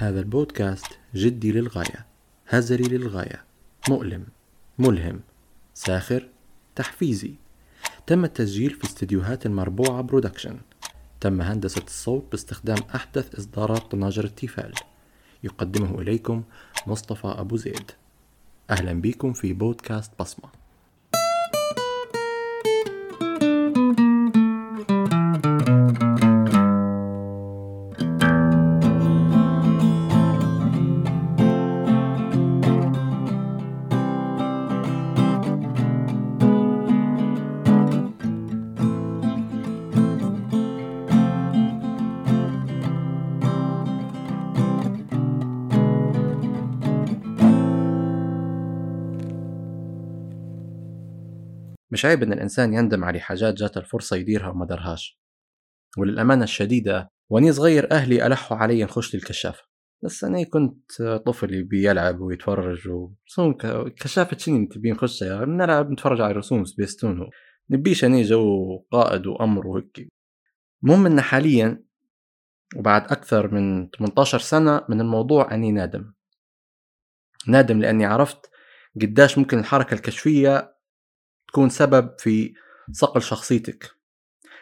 هذا البودكاست جدي للغاية هزلي للغاية مؤلم ملهم ساخر تحفيزي. تم التسجيل في استديوهات المربوعة production. تم هندسة الصوت باستخدام أحدث إصدارات طناجر التيفال. يقدمه إليكم مصطفى أبو زيد. أهلا بكم في بودكاست بصمة. مش عيب إن الإنسان يندم على حاجات جات الفرصة يديرها وما دارهاش وللأمانة الشديدة وأني صغير أهلي ألحوا علي نخش للكشافة بس أنا كنت طفل بيلعب ويتفرج ورسوم كشافة شنو تبي نخش؟ نلعب نتفرج على رسوم سبيستون. نبيش أنا جو قائد وأمر وهيك. المهم إن حاليا وبعد أكثر من 18 سنة من الموضوع أني نادم. نادم لأني عرفت قداش ممكن الحركة الكشفية تكون سبب في صقل شخصيتك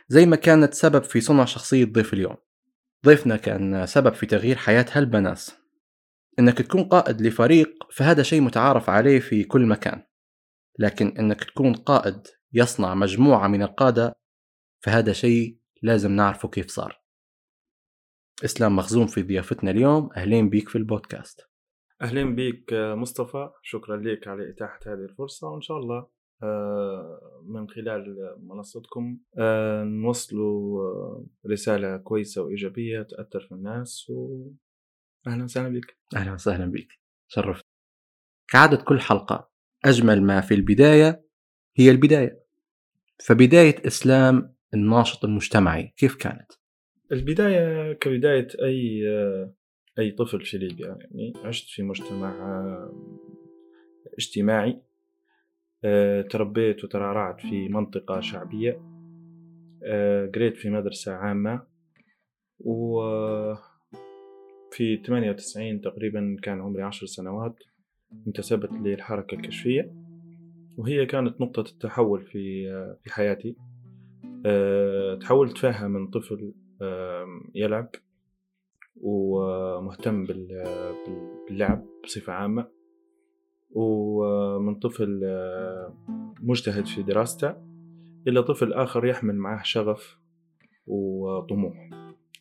زي ما كانت سبب في صنع شخصية ضيف اليوم. ضيفنا كان سبب في تغيير حياة هالبناس إنك تكون قائد لفريق فهذا شيء متعارف عليه في كل مكان. لكن إنك تكون قائد يصنع مجموعة من القادة فهذا شيء لازم نعرفه كيف صار. إسلام مخزوم في ضيافتنا اليوم أهلين بيك في البودكاست. أهلين بيك مصطفى. شكرا لك على إتاحة هذه الفرصة وإن شاء الله آه، من خلال منصتكم آه، نوصلوا آه، رسالة كويسة وإيجابية تأثر في الناس وأهلا وسهلا بك أهلا وسهلا بك شرفت. كعادة كل حلقة أجمل ما في البداية هي البداية. فبداية إسلام الناشط المجتمعي كيف كانت؟ البداية كبداية أي أي طفل في ليبيا يعني. عشت في مجتمع اجتماعي. آه، تربيت وترعرعت في منطقة شعبية. آه، قريت في مدرسة عامة. وفي ثمانية وتسعين تقريبا كان عمري عشر سنوات انتسبت للحركة الكشفية. وهي كانت نقطة التحول في آه، في حياتي. تحولت فيها من طفل يلعب ومهتم باللعب بصفة عامة. ومن طفل مجتهد في دراسته إلى طفل آخر يحمل معه شغف وطموح.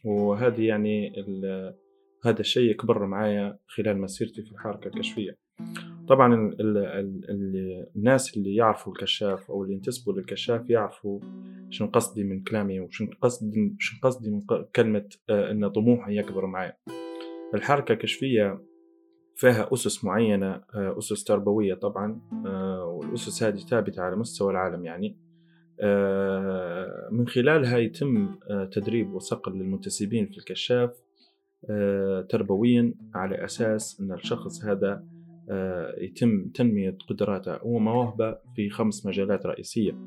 وهذه يعني هذا الشيء كبر معايا خلال مسيرتي في الحركة الكشفية. طبعا ال ال ال الناس اللي يعرفوا الكشاف أو اللي ينتسبوا للكشاف يعرفوا شنو قصدي من كلامي وشنو قصدي شنو قصدي من كلمة آه، إن طموحي يكبر معايا. الحركة الكشفية فيها أسس معينة آه، أسس تربوية طبعا آه، والأسس هذه ثابتة على مستوى العالم يعني. آه، من خلالها يتم تدريب وصقل للمنتسبين في الكشاف تربويا على أساس أن الشخص هذا يتم تنمية قدراته ومواهبه في خمس مجالات رئيسية.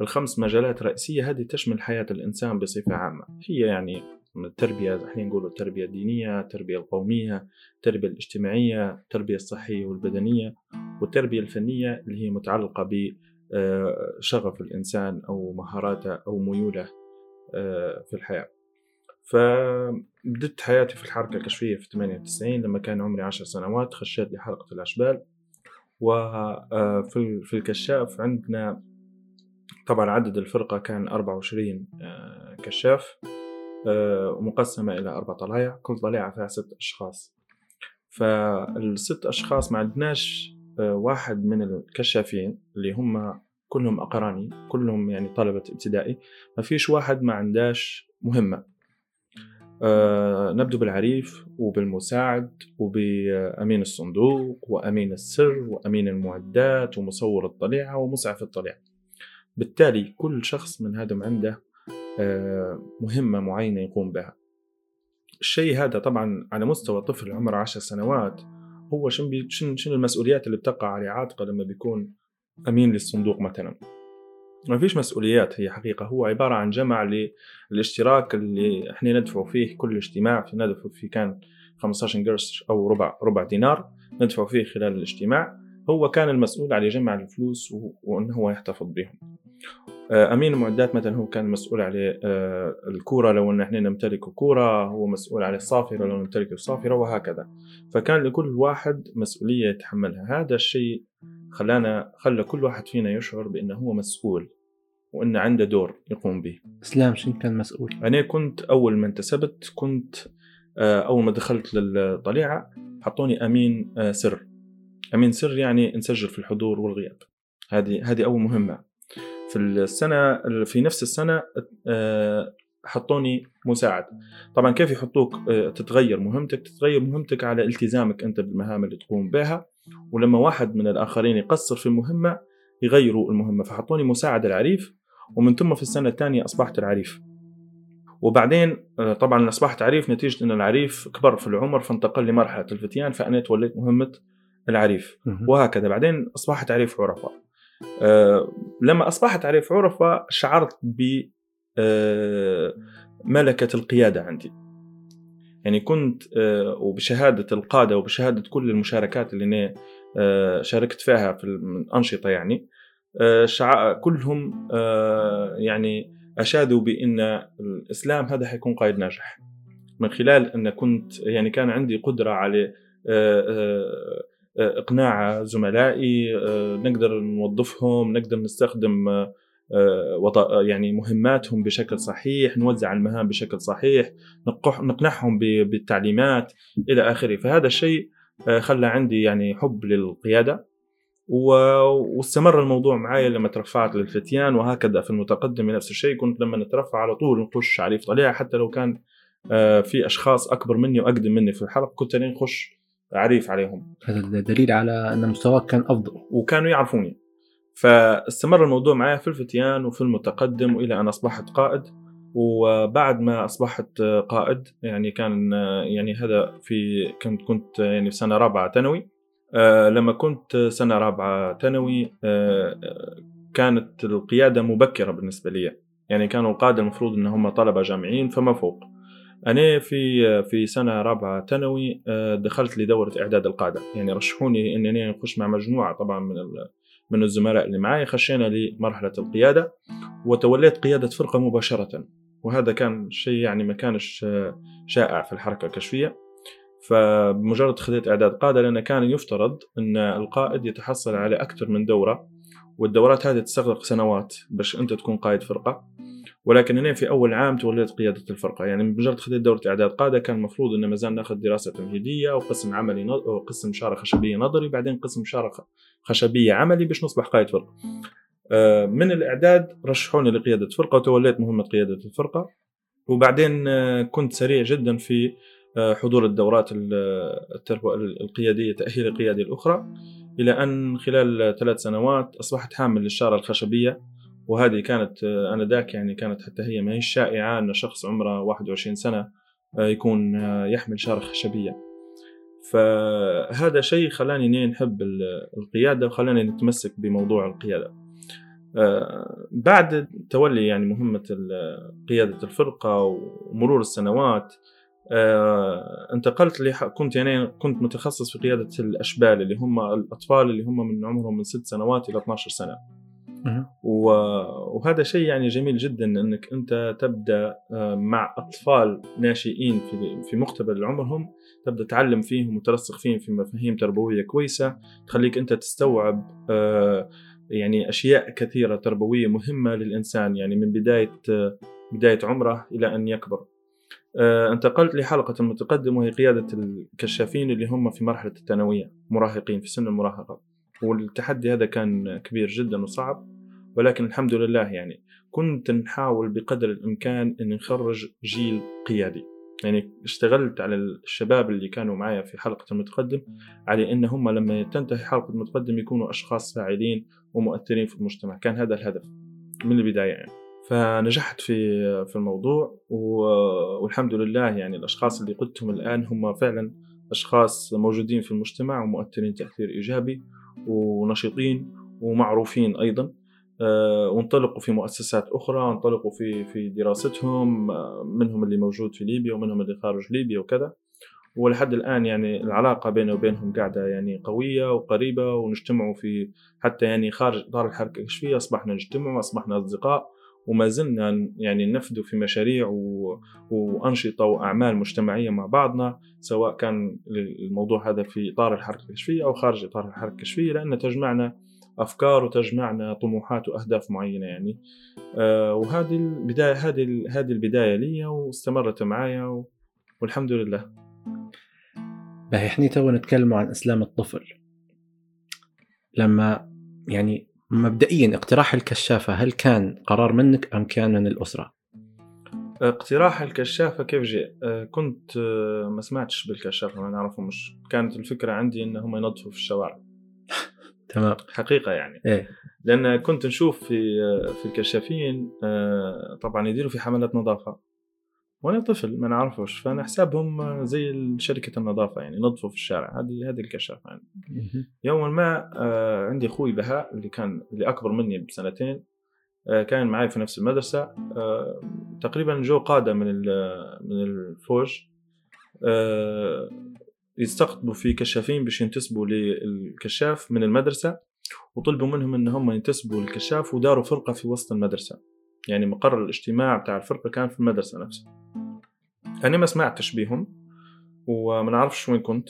الخمس مجالات رئيسية هذه تشمل حياة الإنسان بصفة عامة هي يعني التربية إحنا نقول التربية الدينية التربية القومية التربية الاجتماعية التربية الصحية والبدنية والتربية الفنية اللي هي متعلقة بشغف آه، الإنسان أو مهاراته أو ميوله آه، في الحياة. فبدأت حياتي في الحركة الكشفية في 98 لما كان عمري عشر سنوات خشيت لحلقة الأشبال. وفي آه، في الكشاف عندنا طبعا عدد الفرقة كان 24 كشاف. ومقسمة إلى أربع طلايع كل طليعة فيها ست أشخاص. فالست أشخاص ما عندناش آه، واحد من الكشافين اللي هم كلهم أقراني كلهم يعني طلبة ابتدائي. ما فيش واحد ما عنداش مهمة. أه نبدو بالعريف وبالمساعد وبأمين الصندوق وأمين السر وأمين المعدات ومصور الطليعة ومسعف الطليعة. بالتالي كل شخص من هذا عنده مهمة معينة يقوم بها. الشيء هذا طبعا على مستوى طفل عمره عشر سنوات هو شن بي شن شن المسؤوليات اللي بتقع على عاتقه لما بيكون أمين للصندوق مثلا؟ ما فيش مسؤوليات هي حقيقة. هو عبارة عن جمع للاشتراك اللي إحنا ندفع فيه كل اجتماع. ندفع فيه كان 15 قرش أو ربع ربع دينار ندفع فيه خلال الاجتماع. هو كان المسؤول على جمع الفلوس وأنه هو يحتفظ بهم. آه، أمين المعدات مثلا هو كان مسؤول على آه، الكورة لو إن إحنا نمتلك كورة هو مسؤول على الصافرة لو نمتلك الصافره وهكذا. فكان لكل واحد مسؤولية يتحملها. هذا الشيء خلانا خلى كل واحد فينا يشعر بأنه هو مسؤول وانه عنده دور يقوم به. إسلام شنو كان مسؤول؟ أنا كنت أول ما انتسبت كنت آه، أول ما دخلت للطليعة حطوني أمين سر. أمين سر يعني نسجل في الحضور والغياب. هذه هذه أول مهمة. في السنة في نفس السنة آه، حطوني مساعد. طبعا كيف يحطوك؟ آه، تتغير مهمتك تتغير مهمتك على التزامك أنت بالمهام اللي تقوم بها. ولما واحد من الآخرين يقصر في المهمه يغيروا المهمة. فحطوني مساعد العريف ومن ثم في السنة الثانية أصبحت العريف. وبعدين آه، طبعا أصبحت عريف نتيجة إن العريف كبر في العمر فانتقل لمرحلة الفتيان فانا توليت مهمة العريف. وهكذا. بعدين أصبحت عريف عرفاء. لما أصبحت عريف عرفة شعرت بملكة آه، القيادة عندي. يعني كنت آه، وبشهادة القادة وبشهادة كل المشاركات اللي أنا شاركت فيها في الأنشطة يعني كلهم يعني أشادوا بأن الإسلام هذا حيكون قائد ناجح. من خلال أن كنت يعني كان عندي قدرة على إقناع زملائي آه، نقدر نوظفهم نقدر نستخدم آه، يعني مهماتهم بشكل صحيح نوزع المهام بشكل صحيح نقنعهم بالتعليمات إلى آخره. فهذا الشيء آه، خلى عندي يعني حب للقيادة واستمر الموضوع معي لما ترفعت للفتيان وهكذا في المتقدم نفس الشيء كنت لما نترفع على طول نخش عريف طليعه حتى لو كان في أشخاص أكبر مني وأقدم مني في الحلقة كنت نخش عريف عليهم. هذا دليل على أن مستواك كان أفضل. وكانوا يعرفوني. فاستمر الموضوع معي في الفتيان وفي المتقدم والى أن أصبحت قائد. وبعد ما أصبحت قائد يعني كان يعني هذا في كنت كنت يعني في سنة رابعة ثانوي. آه، لما كنت سنة رابعة ثانوي آه، كانت القيادة مبكرة بالنسبة لي. يعني كانوا القادة المفروض ان هم طلبة جامعيين فما فوق. أنا في في سنة رابعة ثانوي آه، دخلت لدورة إعداد القادة. يعني رشحوني إني أخش مع مجموعة طبعا من من الزملاء اللي معي خشينا لمرحلة القيادة وتوليت قيادة فرقة مباشرة. وهذا كان شيء يعني ما كانش آه، شائع في الحركة الكشفية. فبمجرد خذيت إعداد قادة لأن كان يفترض أن القائد يتحصل على أكثر من دورة والدورات هذه تستغرق سنوات باش أنت تكون قائد فرقة. ولكن أنا في أول عام توليت قيادة الفرقة. يعني مجرد خذيت دورة إعداد قادة كان المفروض إنه مازال نأخذ دراسة تمهيدية وقسم عملي وقسم شارة خشبية نظري بعدين قسم شارة خشبية عملي باش نصبح قائد فرقة. آه، من الإعداد رشحوني لقيادة فرقة وتوليت مهمة قيادة الفرقة. وبعدين آه، كنت سريع جدا في آه، حضور الدورات القيادية تأهيل القيادي الأخرى إلى أن خلال ثلاث سنوات أصبحت حامل للشارة الخشبية. وهذه كانت آه، آنذاك يعني كانت حتى هي ما هي شائعه أن شخص عمره 21 سنة آه، يكون آه، يحمل شارة خشبيه فهذا شيء خلاني نحب القيادة وخلاني نتمسك بموضوع القيادة. بعد تولي يعني مهمة قيادة الفرقة ومرور السنوات انتقلت كنت يعني كنت متخصص في قيادة الأشبال اللي هم الأطفال اللي هم من عمرهم من ست سنوات إلى 12 سنة. وهذا شيء يعني جميل جدا إنك أنت تبدأ آه، مع أطفال ناشئين في في مقتبل عمرهم تبدأ تعلم فيهم وترسخ فيهم في مفاهيم تربوية كويسة تخليك أنت تستوعب آه، يعني أشياء كثيرة تربوية مهمة للإنسان يعني من بداية آه، بداية عمره إلى أن يكبر. انتقلت لحلقة المتقدم وهي قيادة الكشافين اللي هم في مرحلة الثانوية مراهقين في سن المراهقة. والتحدي هذا كان كبير جدا وصعب ولكن الحمد لله يعني كنت نحاول بقدر الإمكان أن نخرج جيل قيادي. يعني اشتغلت على الشباب اللي كانوا معايا في حلقة المتقدم على أن هم لما تنتهي حلقة المتقدم يكونوا أشخاص فاعلين ومؤثرين في المجتمع. كان هذا الهدف من البداية يعني. فنجحت في في الموضوع والحمد لله يعني الأشخاص اللي قدتهم الآن هم فعلا أشخاص موجودين في المجتمع ومؤثرين تأثير إيجابي ونشيطين ومعروفين أيضا. وانطلقوا في مؤسسات أخرى انطلقوا في في دراستهم آه، منهم اللي موجود في ليبيا ومنهم اللي خارج ليبيا وكذا. ولحد الآن يعني العلاقة بيني وبينهم قاعدة يعني قوية وقريبة ونجتمعوا في حتى يعني خارج إطار الحركة الكشفية أصبحنا نجتمع وأصبحنا أصدقاء وما زلنا يعني نفدوا في مشاريع و... وأنشطة وأعمال مجتمعية مع بعضنا سواء كان الموضوع هذا في إطار الحركة الكشفية أو خارج إطار الحركة الكشفية لأن تجمعنا أفكار وتجمعنا طموحات وأهداف معينة يعني آه وهذه البدايه هذه هذه البداية لي واستمرت معايا والحمد لله باهي إحنا تو نتكلم عن أسلام الطفل لما يعني مبدئيا اقتراح الكشافة هل كان قرار منك أم كان من الأسرة؟ اقتراح الكشافة كيف جاء؟ آه، كنت آه، ما سمعتش بالكشافة ما نعرفه مش كانت الفكرة عندي إنهم ينظفوا في الشوارع تمام. حقيقة يعني. إيه. لأن كنت نشوف في في الكشافين آه، طبعا يديروا في حملات نظافة. وأنا طفل ما نعرفوش. فأنا حسابهم زي شركة النظافة يعني نظفوا في الشارع. هذه هذه الكشافة يعني. يوما ما آه، عندي أخوي بهاء اللي كان اللي أكبر مني بسنتين آه، كان معي في نفس المدرسة. تقريبا جو قادة من من الفوج. يستقطبوا في كشافين باش ينتسبوا للكشاف من المدرسة وطلبوا منهم إن هم ينتسبوا للكشاف وداروا فرقة في وسط المدرسة. يعني مقر الاجتماع بتاع الفرقة كان في المدرسة نفسها. أنا ما سمعتش بيهم وما نعرفش وين كنت.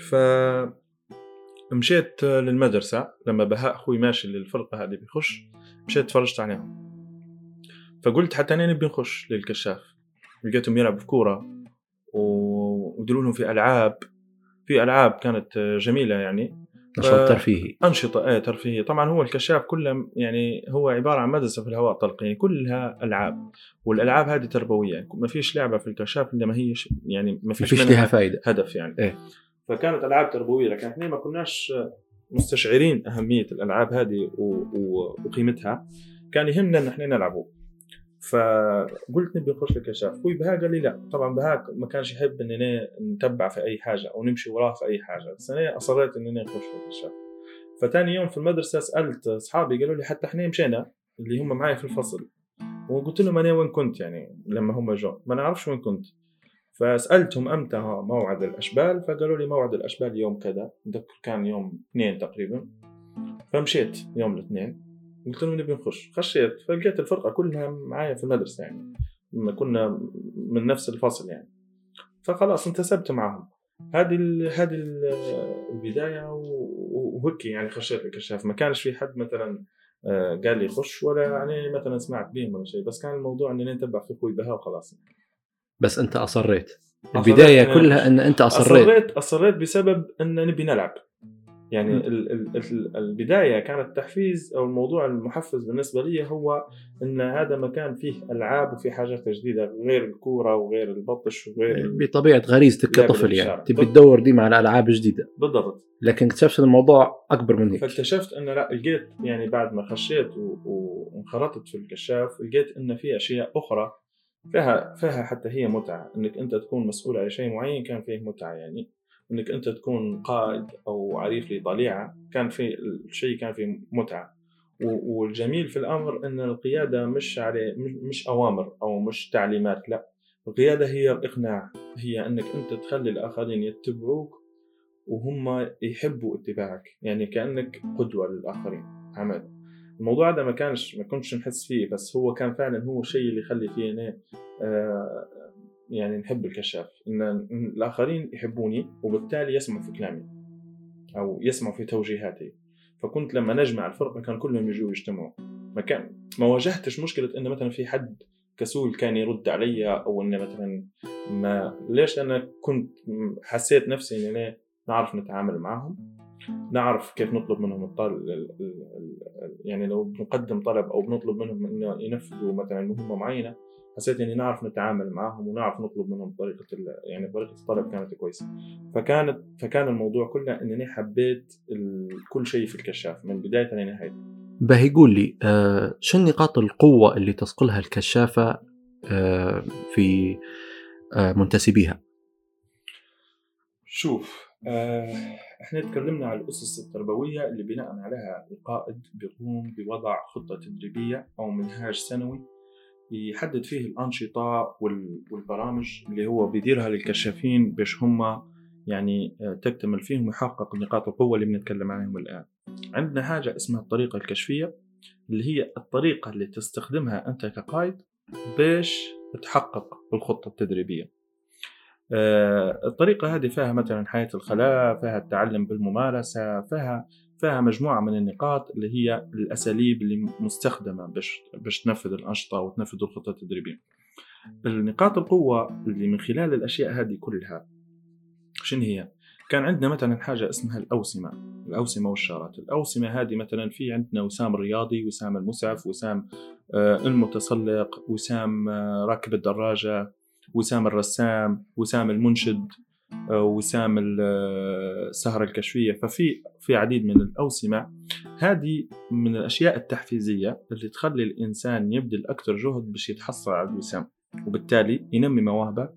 ف مشيت للمدرسة لما بهاء أخوي ماشي للفرقة هذه بيخش مشيت تفرجت عليهم. فقلت حتى أنا نبي نخش للكشاف. لقيتهم يلعبوا في كورة وديروا لهم في ألعاب في ألعاب كانت جميلة يعني. نشاط ترفيهي. أنشطة إيه ترفيهية. طبعا هو الكشاف كله يعني هو عبارة عن مدرسة في الهواء الطلق يعني كلها ألعاب والألعاب هذه تربوية. ما فيش لعبة في الكشاف إلا ما هي يعني ما فيش, فيش لها فائده هدف يعني. إيه؟ فكانت ألعاب تربوية لكن إحنا ما كناش مستشعرين أهمية الألعاب هذه وقيمتها. كان يهمنا إن إحنا نلعبوا. فقلت نبي نخش الكشاف. أخوي بهاء قال لي لا. طبعا بهاء ما كانش يحب اننا نتبع في أي حاجة أو نمشي وراه في أي حاجة. بس أنا أصريت اننا نخش في الكشاف. فتاني يوم في المدرسة سألت أصحابي قالوا لي حتى إحنا مشينا اللي هم معي في الفصل. وقلت لهم أنا وين كنت يعني لما هم جو ما نعرفش وين كنت. فسألتهم أمتى موعد الأشبال فقالوا لي موعد الأشبال يوم كذا. كان يوم اثنين تقريبا. فمشيت يوم الاثنين. قلت لهم نبي نخش. خشيت فلقيت الفرقة كلها معايا في المدرسة يعني. كنا من نفس الفصل يعني. فخلاص انتسبت معهم. هذه هذه البداية وهيك يعني خشيت الكشاف. ما كانش في حد مثلا آه، قال لي خش ولا يعني مثلا سمعت بهم ولا شيء. بس كان الموضوع إني نتبع في أخوي بها وخلاص. بس أنت أصريت. البداية كلها إن أنت أصريت. أصريت أصريت بسبب إن نبي نلعب. يعني ال ال البداية كانت تحفيز أو الموضوع المحفز بالنسبة لي هو إن هذا مكان فيه ألعاب وفيه حاجات جديدة غير الكورة وغير البطش وغير بطبيعة غريزتك كطفل يعني. تبي تدور ديما على ألعاب جديدة. بالضبط. لكن اكتشفت الموضوع أكبر من هيك. فاكتشفت إن لا لقيت يعني بعد ما خشيت وانخرطت في الكشاف لقيت إن في أشياء أخرى فيها فيها حتى هي متعة. إنك أنت تكون مسؤول على شيء معين كان فيه متعة يعني. إنك أنت تكون قائد أو عريف لطليعه كان في الشيء كان فيه متعة. والجميل في الأمر إن القيادة مش على مش أوامر أو مش تعليمات لا. القيادة هي الإقناع. هي إنك أنت تخلي الآخرين يتبعوك وهم يحبوا اتباعك. يعني كأنك قدوة للآخرين. عمل. الموضوع ده ما كانش ما كنتش نحس فيه بس هو كان فعلا هو الشيء اللي يخلي فينا آه يعني نحب الكشاف إن الآخرين يحبوني وبالتالي يسمعوا في كلامي أو يسمعوا في توجيهاتي. فكنت لما نجمع الفرقه كان كلهم يجوا يجتمعوا. ما كان ما واجهتش مشكلة انه مثلا في حد كسول كان يرد علي أو انه مثلا ما ليش؟ أنا كنت حسيت نفسي إني نعرف نتعامل معهم نعرف كيف نطلب منهم الطلب يعني لو بنقدم طلب أو بنطلب منهم إنه ينفذوا مثلا مهمة معينة حسيت إني نعرف نتعامل معهم ونعرف نطلب منهم طريقة يعني طريقة الطلب كانت كويسة. فكانت فكان الموضوع كله إنني حبيت كل شيء في الكشاف من بداية لنهاية. باهي يقول لي آه شو نقاط القوة اللي تصقلها الكشافة آه في آه منتسبيها؟ شوف آه، إحنا تكلمنا على الأسس التربوية اللي بناء عليها القائد بيقوم بوضع خطة تدريبية أو منهاج سنوي يحدد فيه الأنشطة والبرامج اللي هو بيديرها للكشافين باش هم يعني آه، تكتمل فيهم ويحقق نقاط القوة اللي بنتكلم عليهم الآن. عندنا حاجة اسمها الطريقة الكشفية اللي هي الطريقة اللي تستخدمها أنت كقائد باش تحقق الخطة التدريبية. آه، الطريقة هذه فيها مثلا حياة الخلاء فيها التعلم بالممارسة فيها فيها مجموعة من النقاط اللي هي الأساليب اللي مستخدمة باش باش تنفذ الأنشطة وتنفذ الخطة التدريبية. النقاط القوة اللي من خلال الأشياء هذه كلها شنو هي؟ كان عندنا مثلا حاجة اسمها الأوسمة الأوسمة والشارات. الأوسمة هذه مثلا في عندنا وسام الرياضي وسام المسعف وسام آه، المتسلق وسام آه، راكب الدراجة وسام الرسام وسام المنشد. وسام السهرة الكشفية. ففي في عديد من الأوسمة. هذه من الأشياء التحفيزية اللي تخلي الإنسان يبذل أكثر جهد باش يتحصل على الوسام. وبالتالي ينمي مواهبه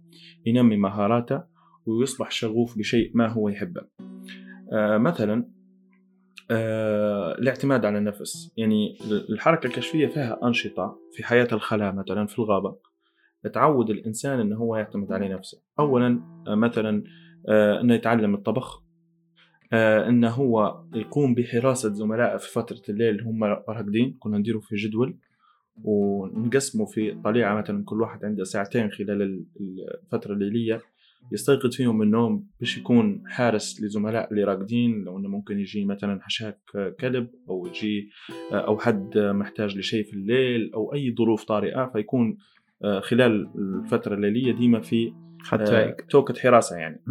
ينمي مهاراته ويصبح شغوف بشيء ما هو يحبه. آه مثلا آه الاعتماد على النفس. يعني الحركة الكشفية فيها أنشطة في حياة الخلاء مثلا في الغابة. تعود الإنسان أنه هو يعتمد على نفسه. أولا آه مثلا آه أنه يتعلم الطبخ آه أنه هو يقوم بحراسة زملائه في فترة الليل هم راقدين كنا نديروا في جدول ونقسمه في طليعة مثلا كل واحد عنده ساعتين خلال الفترة الليلية يستيقظ فيهم من النوم باش يكون حارس لزملاء اللي راقدين لو إنه ممكن يجي مثلا حشاك كلب أو يجي أو حد محتاج لشيء في الليل أو أي ظروف طارئة فيكون خلال الفترة الليليه ديما في حتى توكة حراسة يعني.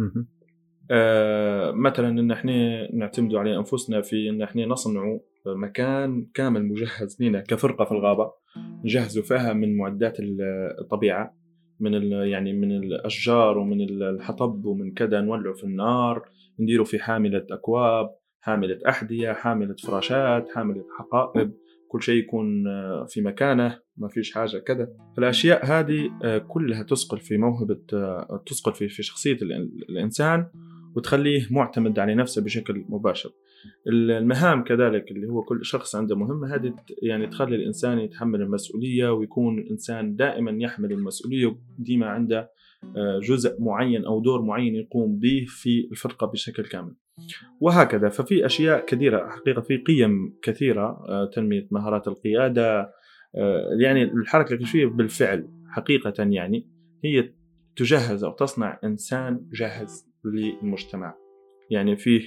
آه مثلا إن إحنا نعتمدوا على أنفسنا في إن إحنا نصنعوا مكان كامل مجهز لنا كفرقة في الغابة نجهزوا فيها من معدات الطبيعة من يعني من الأشجار ومن الحطب ومن كذا نولعه في النار نديره في حاملة أكواب حاملة أحذية حاملة فراشات حاملة حقائب كل شيء يكون آه، في مكانه. ما فيش حاجة كذا الأشياء هذه آه، كلها تسقل في موهبة آه، تسقل في في شخصية الإنسان وتخليه معتمد على نفسه بشكل مباشر. المهام كذلك اللي هو كل شخص عنده مهمة هذه يعني تخلي الإنسان يتحمل المسؤولية ويكون الإنسان دائما يحمل المسؤولية وديما عنده آه، جزء معين أو دور معين يقوم به في الفرقة بشكل كامل. وهكذا. ففي أشياء كثيرة حقيقة في قيم كثيرة آه، تنمية مهارات القيادة آه، يعني الحركة الكشفية بالفعل حقيقة يعني هي تجهز أو تصنع إنسان جاهز للمجتمع. يعني فيه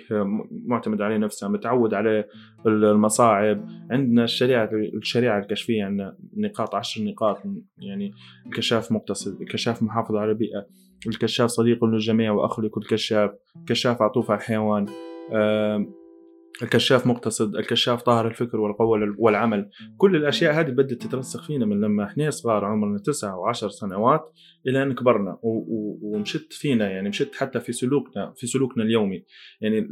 معتمد عليه نفسه متعود على المصاعب. عندنا الشريعة الشريعة الكشفية عندنا نقاط عشر نقاط يعني الكشاف مقتصد الكشاف محافظ على البيئة الكشاف صديق للجميع وأخ لكل كشاف كشاف عطوف على الحيوان. الكشاف مقتصد الكشاف طاهر الفكر والقول والعمل. كل الأشياء هذه بدأت تترسخ فينا من لما إحنا صغار عمرنا تسعة وعشر سنوات إلى أن كبرنا ومشت فينا يعني مشت حتى في سلوكنا في سلوكنا اليومي. يعني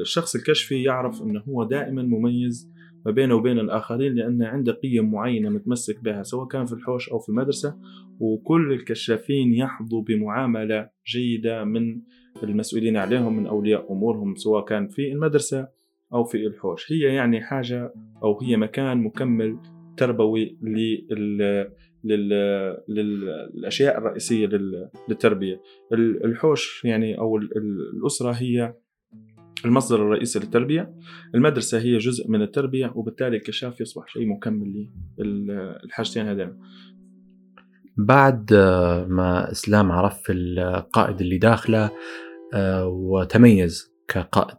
الشخص الكشفي يعرف أنه هو دائما مميز ما بينه وبين الآخرين لأن عنده قيم معينة متمسك بها سواء كان في الحوش أو في المدرسة. وكل الكشافين يحظوا بمعاملة جيدة من المسؤولين عليهم من أولياء أمورهم سواء كان في المدرسة أو في الحوش. هي يعني حاجة أو هي مكان مكمل تربوي لل للأشياء الرئيسية للتربية. الحوش يعني أو الأسرة هي المصدر الرئيسي للتربية. المدرسة هي جزء من التربية وبالتالي الكشاف يصبح شيء مكمل للحاجتين هذين. بعد ما إسلام عرف القائد اللي داخله آه، وتميز كقائد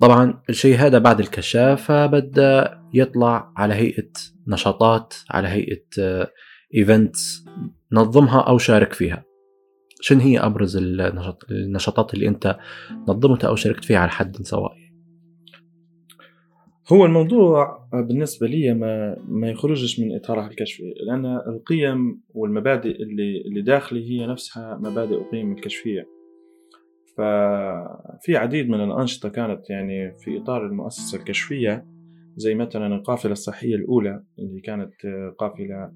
طبعا الشيء هذا بعد الكشاف بدأ يطلع على هيئة نشاطات على هيئة ايفنتس آه، نظمها أو شارك فيها. شنو هي النشاط النشاطات اللي أنت نظمتها أو شاركت فيها على حد سواء؟ هو الموضوع بالنسبة لي ما ما يخرجش من اطاره الكشفي لأن القيم والمبادئ اللي اللي داخلي هي نفسها مبادئ وقيم الكشفية. ففي عديد من الأنشطة كانت يعني في إطار المؤسسة الكشفية زي مثلا القافلة الصحية الأولى اللي كانت قافلة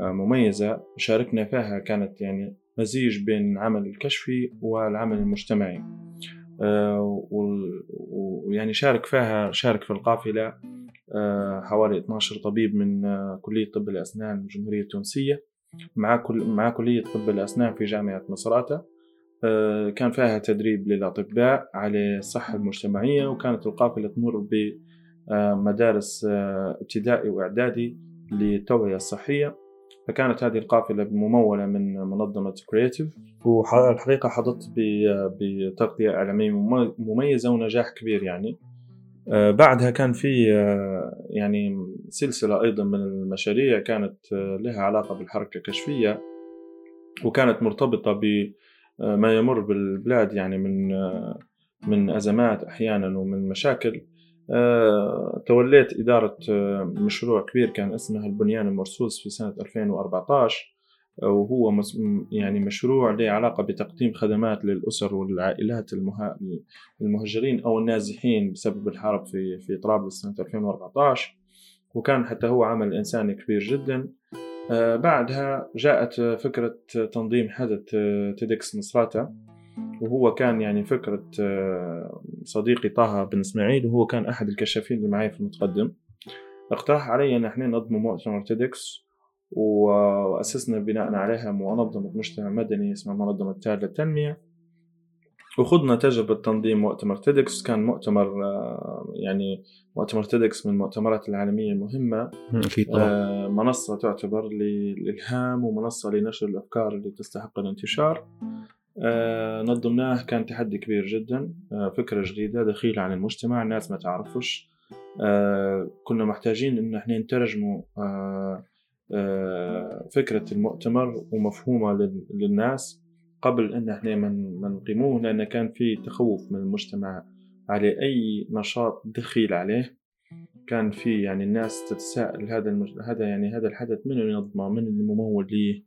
مميزة. شاركنا فيها كانت يعني مزيج بين العمل الكشفي والعمل المجتمعي. ويعني شارك فيها شارك في القافلة حوالي 12 طبيب من كلية طب الأسنان الجمهورية التونسية مع كل مع كلية طب الأسنان في جامعة مصراتة كان فيها تدريب للأطباء على الصحة المجتمعية وكانت القافلة تمر بمدارس ابتدائي وإعدادي للتوعية الصحية. فكانت هذه القافلة ممولة من منظمة كرياتيف والحقيقة حظت بتغطية إعلامية مميزة ونجاح كبير يعني. آه، بعدها كان في آه، يعني سلسلة أيضا من المشاريع كانت آه، لها علاقة بالحركة الكشفية وكانت مرتبطة بما يمر بالبلاد يعني من من أزمات أحيانا ومن مشاكل. آه، توليت إدارة آه، مشروع كبير كان اسمه البنيان المرصوص في سنة 2014 آه، وهو يعني مشروع له علاقة بتقديم خدمات للأسر والعائلات المهجرين أو النازحين بسبب الحرب في في طرابلس سنة 2014 وكان حتى هو عمل إنساني كبير جدا. بعدها جاءت فكرة تنظيم حدث TEDx مصراتة وهو كان يعني فكرة آه، صديقي طه بن إسماعيل وهو كان أحد الكشافين اللي معي في المتقدم. اقترح علي أن إحنا ننظم مؤتمر TEDx وأسسنا بناء عليها منظمة مجتمع مدني اسمها منظمة تال للتنمية وخضنا تجربة تنظيم مؤتمر TEDx كان مؤتمر آه، يعني مؤتمر تيدكس من المؤتمرات العالمية المهمة. أكيد طبعا. آه، منصة تعتبر للإلهام ومنصة لنشر الأفكار اللي تستحق الانتشار. آه، نظمناه كان تحدي كبير جدا. فكرة جديدة دخيلة عن المجتمع الناس ما تعرفش. كنا محتاجين إن إحنا نترجموا فكرة المؤتمر ومفهومة للناس. قبل أن إحنا من نقيموه لأن كان في تخوف من المجتمع على أي نشاط دخيل عليه. كان في يعني الناس تتساءل هذا المج... هذا يعني هذا الحدث من ينظمه من الممول ليه؟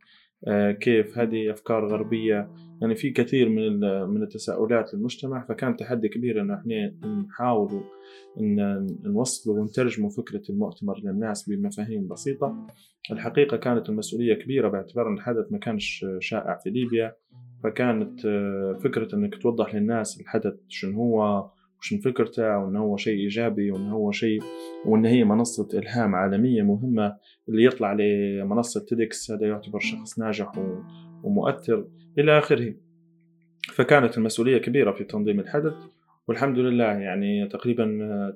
آه كيف؟ هذه أفكار غربية. يعني في كثير من من التساؤلات للمجتمع. فكان تحدي كبير إنه إحنا نحاول إن نوصل ونترجم فكرة المؤتمر للناس بمفاهيم بسيطة. الحقيقة كانت المسؤولية كبيرة باعتبار إن الحدث ما كانش شائع في ليبيا. فكانت فكرة إنك توضح للناس الحدث شنو هو وشن فكرته وان هو شيء إيجابي وان هو شيء وإن هي منصة إلهام عالمية مهمة اللي يطلع لمنصة تيدكس هذا يعتبر شخص ناجح ومؤثر إلى آخره. فكانت المسؤولية كبيرة في تنظيم الحدث والحمد لله يعني تقريبا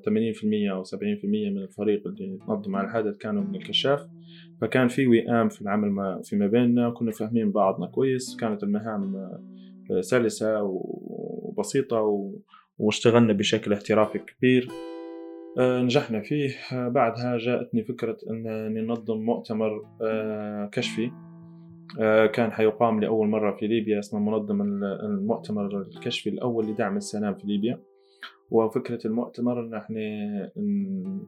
80% أو 70% من الفريق اللي نظم على الحدث كانوا من الكشاف. فكان في وئام في العمل ما فيما بيننا كنا فاهمين بعضنا كويس كانت المهام سلسة وبسيطة واشتغلنا بشكل احترافي كبير. آه، نجحنا فيه. بعدها جاءتني فكرة أن ننظم مؤتمر آه، كشفي. آه، كان حيقام لأول مرة في ليبيا اسمه منظم المؤتمر الكشفي الأول لدعم السلام في ليبيا. وفكرة المؤتمر أن إحنا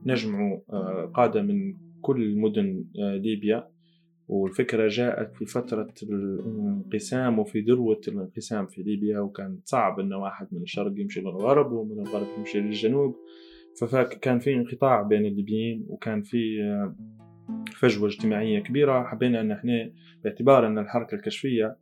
نجمع آه، قادة من كل مدن آه، ليبيا. والفكرة جاءت في فترة الانقسام وفي ذروة الانقسام في ليبيا وكان صعب أن واحد من الشرق يمشي للغرب ومن الغرب يمشي للجنوب. فكان في انقطاع بين الليبيين وكان في فجوة اجتماعية كبيرة. حبينا أن إحنا باعتبار أن الحركة الكشفية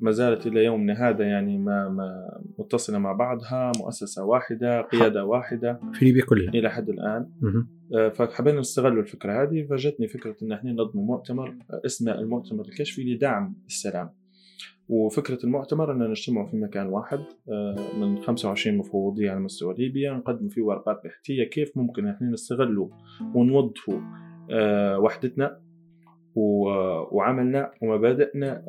ما زالت إلى يومنا هذا يعني ما, ما متصلة مع بعضها مؤسسة واحدة قيادة واحدة. في ليبيا كلها. إلى حد الآن. آه، فحبينا نستغل الفكرة هذه فجتني فكرة أن إحنا ننظم مؤتمر آه، اسمه المؤتمر الكشفي لدعم السلام. وفكرة المؤتمر أن نجتمع في مكان واحد آه، من 25 مفوضية على مستوى ليبيا نقدم فيه ورقات بحثية كيف ممكن إحنا نستغلوا ونوظفوا آه، وحدتنا وعملنا ومبادئنا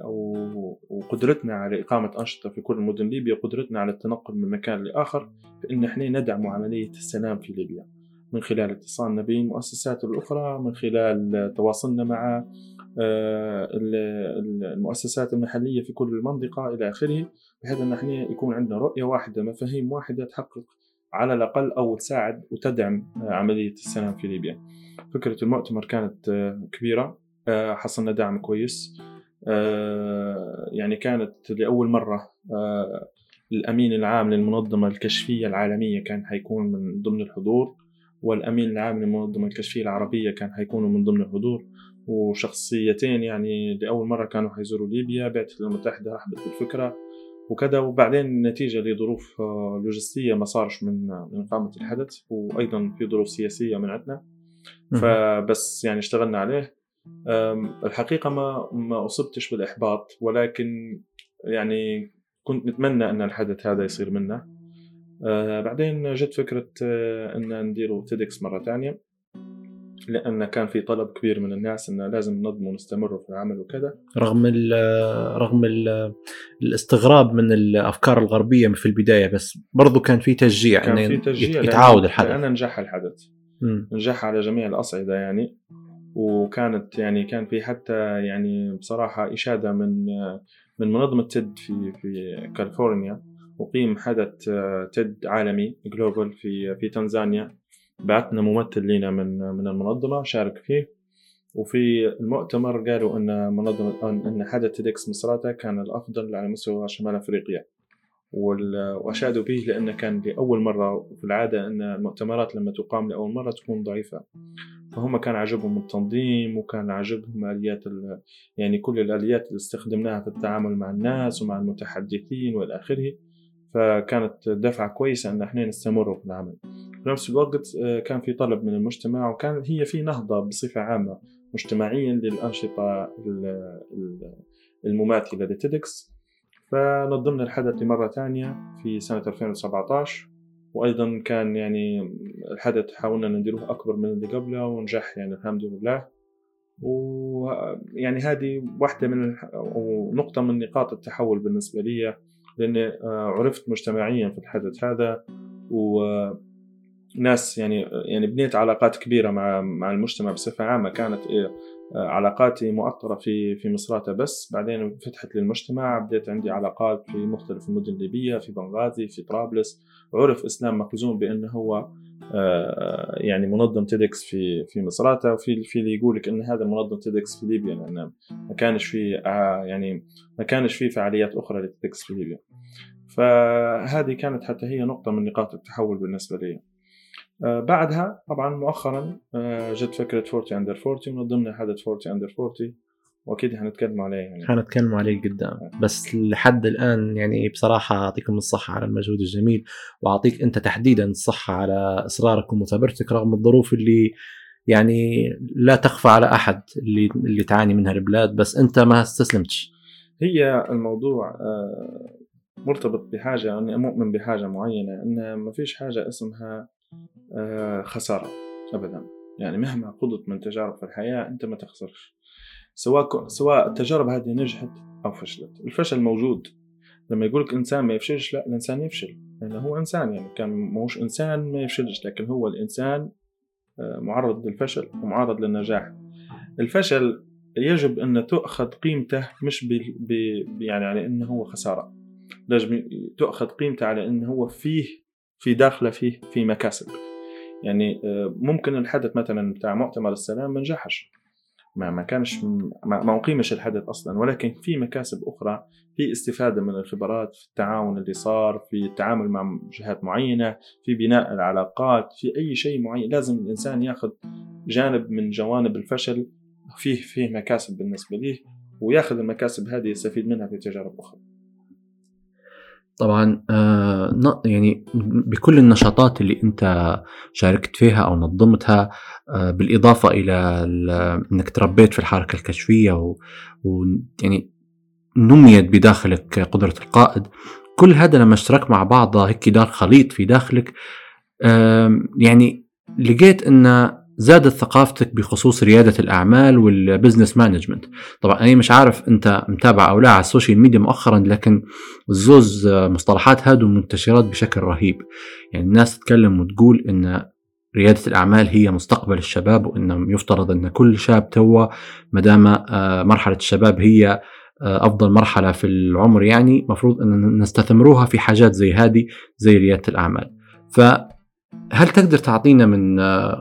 وقدرتنا على إقامة أنشطة في كل مدن ليبيا قدرتنا على التنقل من مكان لآخر بأن إحنا ندعم عملية السلام في ليبيا. من خلال اتصالنا بالمؤسسات الأخرى من خلال تواصلنا مع آه، المؤسسات المحلية في كل المنطقة إلى آخره بحيث أن إحنا يكون عندنا رؤية واحدة مفاهيم واحدة تحقق على الأقل أو تساعد وتدعم عملية السلام في ليبيا. فكرة المؤتمر كانت آه، كبيرة آه، حصلنا دعم كويس آه، يعني كانت لأول مرة الأمين العام للمنظمة الكشفية العالمية كان حيكون من ضمن الحضور. والأمين العام للمنظمة الكشفية العربية كان حيكونوا من ضمن الحضور وشخصيتين يعني لأول مرة كانوا حيزوروا ليبيا بعثة الأمم المتحدة رحبت بالفكرة وكذا وبعدين نتيجة لظروف آه، لوجستية ما صارش من من إقامة الحدث وأيضا في ظروف سياسية من عندنا. فبس يعني اشتغلنا عليه. الحقيقة ما ما أصبتش بالإحباط ولكن يعني كنت نتمنى أن الحدث هذا يصير منا. آه، بعدين جت فكرة آه، أن نديروا تيدكس مرة ثانية لأن كان في طلب كبير من الناس إنه لازم ننظم ونستمر في العمل وكذا. رغم ال رغم ال الاستغراب من الأفكار الغربية في البداية بس برضو كان في تشجيع كان في تشجيع يتعاود الحدث. لأن نجح الحدث. م. نجح على جميع الأصعدة يعني. وكانت يعني كان في حتى يعني بصراحة إشادة من من منظمة TED في في كاليفورنيا. أقيم حدث TED عالمي global في في تنزانيا. بعثنا ممثل لنا من من المنظمة شارك فيه. وفي المؤتمر قالوا إن منظمة إن حدث TEDx مصراتة كان الأفضل على مستوى شمال أفريقيا. وأشادوا به لأنه كان لأول مرة في العادة إن المؤتمرات لما تقام لأول مرة تكون ضعيفة. فهم كان عجبهم التنظيم وكان عجبهم آليات يعني كل الآليات اللي استخدمناها في التعامل مع الناس ومع المتحدثين والى آخره. فكانت دفعة كويسة أن إحنا نستمر في العمل. في نفس الوقت آه، كان في طلب من المجتمع وكانت هي في نهضة بصفة عامة مجتمعيا للأنشطة المماثلة لتيدكس فنظمنا الحدث لمرة ثانية في سنة 2017 وأيضا كان يعني الحدث حاولنا نديروه أكبر من اللي قبله ونجح يعني الحمد لله. ويعني هذه واحدة من نقطة من نقاط التحول بالنسبة لي. لاني آه، عرفت مجتمعيا في الحدث هذا وناس يعني يعني بنيت علاقات كبيرة مع مع المجتمع بصفة عامة. كانت آه، علاقاتي مؤطرة في في مصراتة بس. بعدين فتحت للمجتمع بديت عندي علاقات في مختلف المدن الليبية في بنغازي في طرابلس. عرف إسلام مخزوم بأنه هو آه، يعني منظم TEDx في في مصراتة وفي في اللي يقول لك إن هذا منظم TEDx في ليبيا لأن ما كانش في آه، يعني ما كانش في فعاليات أخرى ل TEDx في ليبيا. فهذه كانت حتى هي نقطة من نقاط التحول بالنسبة لي. آه، بعدها طبعا مؤخرا جت فكرة 40 under 40 ومن ضمنها حدث 40 under 40 وأكيد حنتكلم عليه يعني. حنتكلم عليه قدام. بس لحد الآن يعني بصراحة أعطيكم الصحة على المجهود الجميل وأعطيك أنت تحديدا الصحة على إصرارك ومثابرتك رغم الظروف اللي يعني لا تخفى على أحد اللي اللي تعاني منها البلاد بس أنت ما استسلمتش. هي الموضوع آه، مرتبط بحاجة اني مؤمن بحاجة معينة إن ما فيش حاجة اسمها آه، خسارة ابدا. يعني مهما قضت من تجارب في الحياة أنت ما تخسرش. سواء سواء التجارب هذه نجحت أو فشلت. الفشل موجود. لما يقولك إنسان ما يفشلش لا الإنسان يفشل. لأنه هو إنسان يعني كان موش إنسان ما يفشلش لكن هو الإنسان آه، معرض للفشل ومعرض للنجاح. الفشل يجب أن تؤخذ قيمته مش ب... يعني على إنه هو خسارة. لازم تؤخذ قيمته على إنه هو فيه في داخله فيه في مكاسب. يعني آه، ممكن الحدث مثلا بتاع مؤتمر السلام ما نجحش. ما ما كانش ما, أقيمش الحدث أصلا ولكن في مكاسب أخرى في استفادة من الخبرات في التعاون اللي صار في التعامل مع جهات معينة في بناء العلاقات في أي شيء معين. لازم الإنسان ياخذ جانب من جوانب الفشل فيه فيه مكاسب بالنسبة ليه وياخذ المكاسب هذه يستفيد منها في تجارب أخرى. طبعا آه يعني بكل النشاطات اللي أنت شاركت فيها أو نظمتها آه بالإضافة إلى إنك تربيت في الحركة الكشفية ويعني نميت بداخلك قدرة القائد. كل هذا لما اشترك مع بعضه هيك دار خليط في داخلك يعني لقيت إن زادت ثقافتك بخصوص ريادة الأعمال وال business management. طبعا أنا مش عارف أنت متابع أو لا على ال social media مؤخرا لكن الزوز مصطلحات هادو منتشرات بشكل رهيب. يعني الناس تتكلم وتقول أن ريادة الأعمال هي مستقبل الشباب وأن يفترض أن كل شاب توا مدام آه، مرحلة الشباب هي آه، أفضل مرحلة في العمر يعني مفروض أن نستثمروها في حاجات زي هذه زي ريادة الأعمال. ف هل تقدر تعطينا من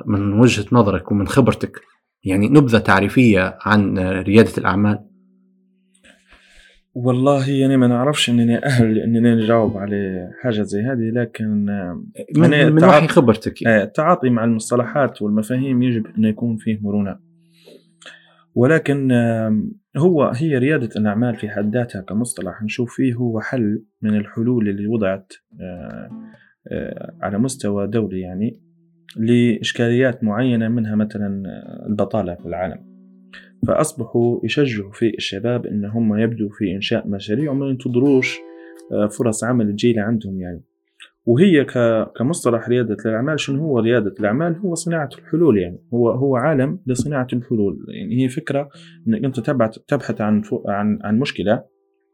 من وجهة نظرك ومن خبرتك يعني نبذة تعريفية عن ريادة الأعمال؟ والله يعني ما نعرفش أنني أهل اني نجاوب على حاجة زي هذه لكن من, يعني من وحي خبرتك. التعاطي مع المصطلحات والمفاهيم يجب أن يكون فيه مرونة ولكن هو هي ريادة الأعمال في حد ذاتها كمصطلح نشوف فيه هو حل من الحلول اللي وضعت آه، آه، على مستوى دولي يعني لإشكاليات معينة منها مثلا البطالة في العالم. فأصبحوا يشجعوا في الشباب إن هم يبدوا في إنشاء مشاريع وما ينتظروش آه، فرص عمل تجيلة عندهم يعني. وهي كمصطلح ريادة الأعمال شنو هو ريادة الأعمال؟ هو صناعة الحلول يعني. هو هو عالم لصناعة الحلول. يعني هي فكرة إنك أنت تبحث عن عن عن مشكلة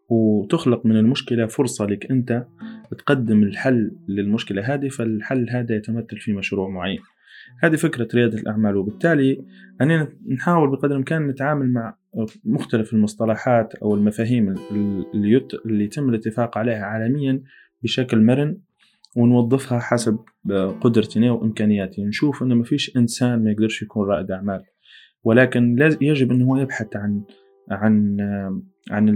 وتخلق من المشكلة فرصة لك أنت تقدم الحل للمشكلة هذه فالحل هذا يتمثل في مشروع معين. هذه فكرة ريادة الأعمال وبالتالي أننا نحاول بقدر الإمكان نتعامل مع مختلف المصطلحات أو المفاهيم اللي, اللي يتم الاتفاق عليها عالميا بشكل مرن ونوظفها حسب قدرتنا وإمكانياتنا. نشوف أنه ما فيش إنسان ما يقدرش يكون رائد أعمال. ولكن يجب أنه هو يبحث عن عن عن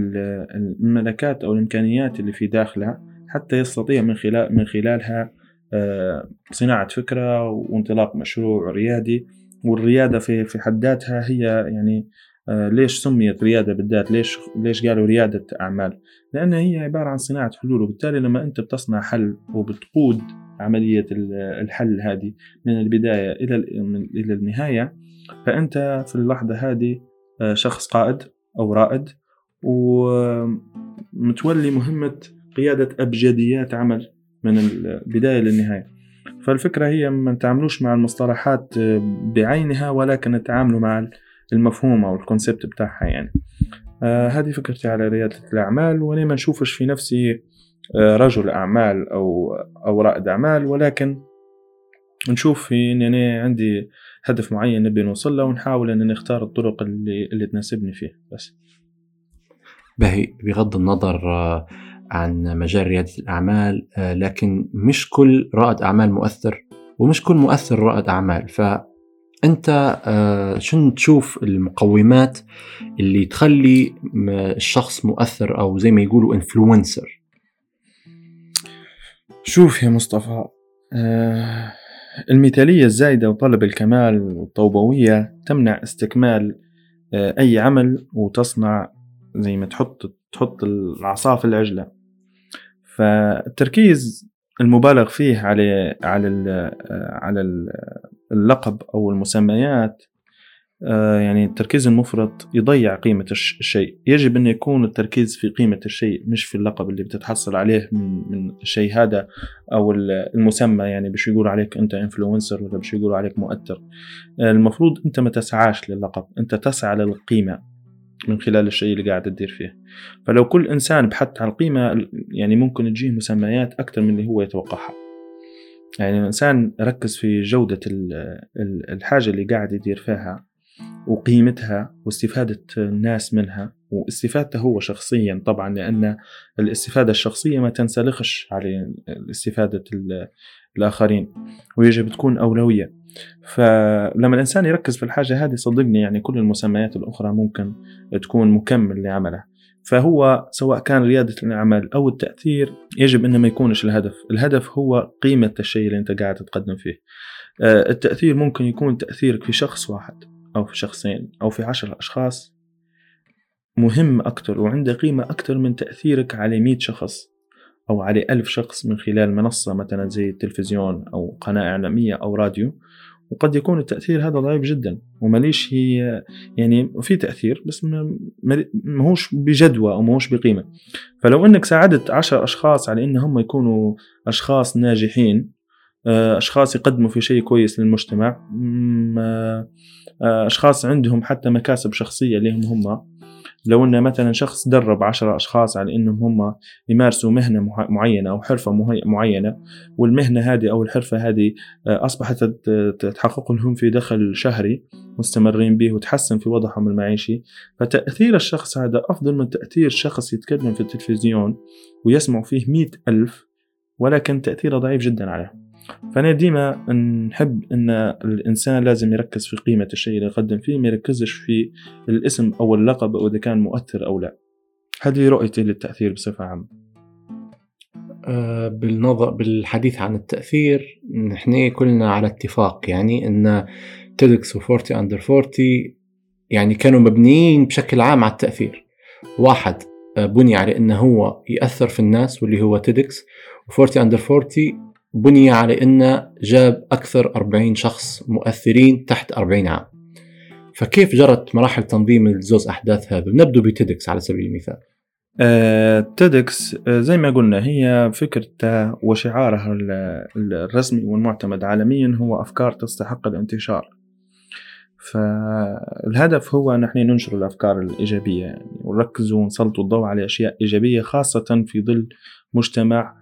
الملكات أو الإمكانيات اللي في داخلها. حتى يستطيع من خلال من خلالها آه، صناعة فكرة وانطلاق مشروع ريادي. والريادة في في حد ذاتها هي يعني آه، ليش سميت ريادة بالذات؟ ليش ليش قالوا ريادة أعمال؟ لأنها هي عبارة عن صناعة حلول وبالتالي لما أنت بتصنع حل وبتقود عملية الحل هذه من البداية إلى إلى النهاية فأنت في اللحظة هذه آه، شخص قائد أو رائد ومتولي مهمة قيادة أبجديات عمل من البداية للنهاية. فالفكرة هي ما نتعاملوش مع المصطلحات بعينها ولكن نتعاملوا مع المفهوم أو الكونسبت بتاعها يعني. آه هذه فكرتي على ريادة الأعمال وأنا ما نشوفش في نفسي آه رجل أعمال أو أو رائد أعمال ولكن نشوف في إن أنا عندي هدف معين نبي نوصل له ونحاول أن نختار الطرق اللي, اللي تناسبني فيه بس. باهي بغض النظر آه عن مجال ريادة الأعمال آه، لكن مش كل رائد أعمال مؤثر ومش كل مؤثر رائد أعمال. فأنت آه، شنو تشوف المقومات اللي تخلي الشخص مؤثر أو زي ما يقولوا انفلونسر شوف يا مصطفى آه، المثالية الزايدة وطلب الكمال والطوبوية تمنع استكمال أي عمل وتصنع زي ما تحط تحط العصا في العجلة. فالتركيز المبالغ فيه على على على اللقب أو المسميات آه، يعني التركيز المفرط يضيع قيمة الشيء. يجب أن يكون التركيز في قيمة الشيء مش في اللقب اللي بتتحصل عليه من, من الشيء هذا أو المسمى يعني بش يقول عليك أنت إنفلونسر ولا بش يقول عليك مؤثر. آه، المفروض أنت ما تسعاش للقب أنت تسعى للقيمة. من خلال الشيء اللي قاعد تدير فيه. فلو كل إنسان بحث على القيمة يعني ممكن تجيه مسميات أكثر من اللي هو يتوقعها. يعني الإنسان ركز في جودة الحاجة اللي قاعد يدير فيها وقيمتها واستفادة الناس منها. واستفادته هو شخصيا طبعا لأن الاستفادة الشخصية ما تنسلخش على استفادة الآخرين ويجب تكون أولوية. فلما الإنسان يركز في الحاجة هذه صدقني يعني كل المسميات الأخرى ممكن تكون مكمل لعمله. فهو سواء كان ريادة الأعمال أو التأثير يجب أنه ما يكونش الهدف. الهدف هو قيمة الشيء اللي أنت قاعد تقدم فيه. آه، التأثير ممكن يكون تأثيرك في شخص واحد أو في شخصين أو في عشر أشخاص مهم أكتر وعنده قيمة أكتر من تأثيرك على مئة شخص أو على ألف شخص من خلال منصة مثلا زي التلفزيون أو قناة إعلامية أو راديو. وقد يكون التأثير هذا ضعيف جدا. وماليش هي يعني في تأثير بس ماهوش بجدوى أو ماهوش بقيمة. فلو أنك ساعدت عشر أشخاص على أن هم يكونوا أشخاص ناجحين آه، أشخاص يقدموا في شيء كويس للمجتمع آه، أشخاص عندهم حتى مكاسب شخصية لهم هم لو إن مثلا شخص درب عشرة أشخاص على إنهم هم يمارسوا مهنة معينة أو حرفة معينة والمهنة هذه أو الحرفة هذه آه، أصبحت تحقق لهم في دخل شهري مستمرين به وتحسن في وضعهم المعيشي فتأثير الشخص هذا أفضل من تأثير شخص يتكلم في التلفزيون ويسمع فيه مئة ألف ولكن تأثيره ضعيف جدا عليه فأنا ديما نحب أن الإنسان لازم يركز في قيمة الشيء اللي يقدم فيه ما يركزش في الاسم أو اللقب أو إذا كان مؤثر أو لا. هذه رؤيتي للتأثير بصفة عامة. أه بالنظر بالحديث عن التأثير نحن كلنا على اتفاق يعني أن TEDx و 40 under 40 يعني كانوا مبنيين بشكل عام على التأثير. واحد آه، بني على إنه هو يأثر في الناس واللي هو TEDx و 40 under 40 بني على انه جاب أكثر 40 شخص مؤثرين تحت 40 عام. فكيف جرت مراحل تنظيم الزوز أحداث هذا؟ نبدو ب TEDx على سبيل المثال. آه، TEDx آه، زي ما قلنا هي فكرتها وشعارها الرسمي والمعتمد عالميا هو أفكار تستحق الانتشار. فالهدف هو نحن ننشر الأفكار الإيجابية يعني ونركز ونسلط الضوء على أشياء إيجابية خاصة في ظل مجتمع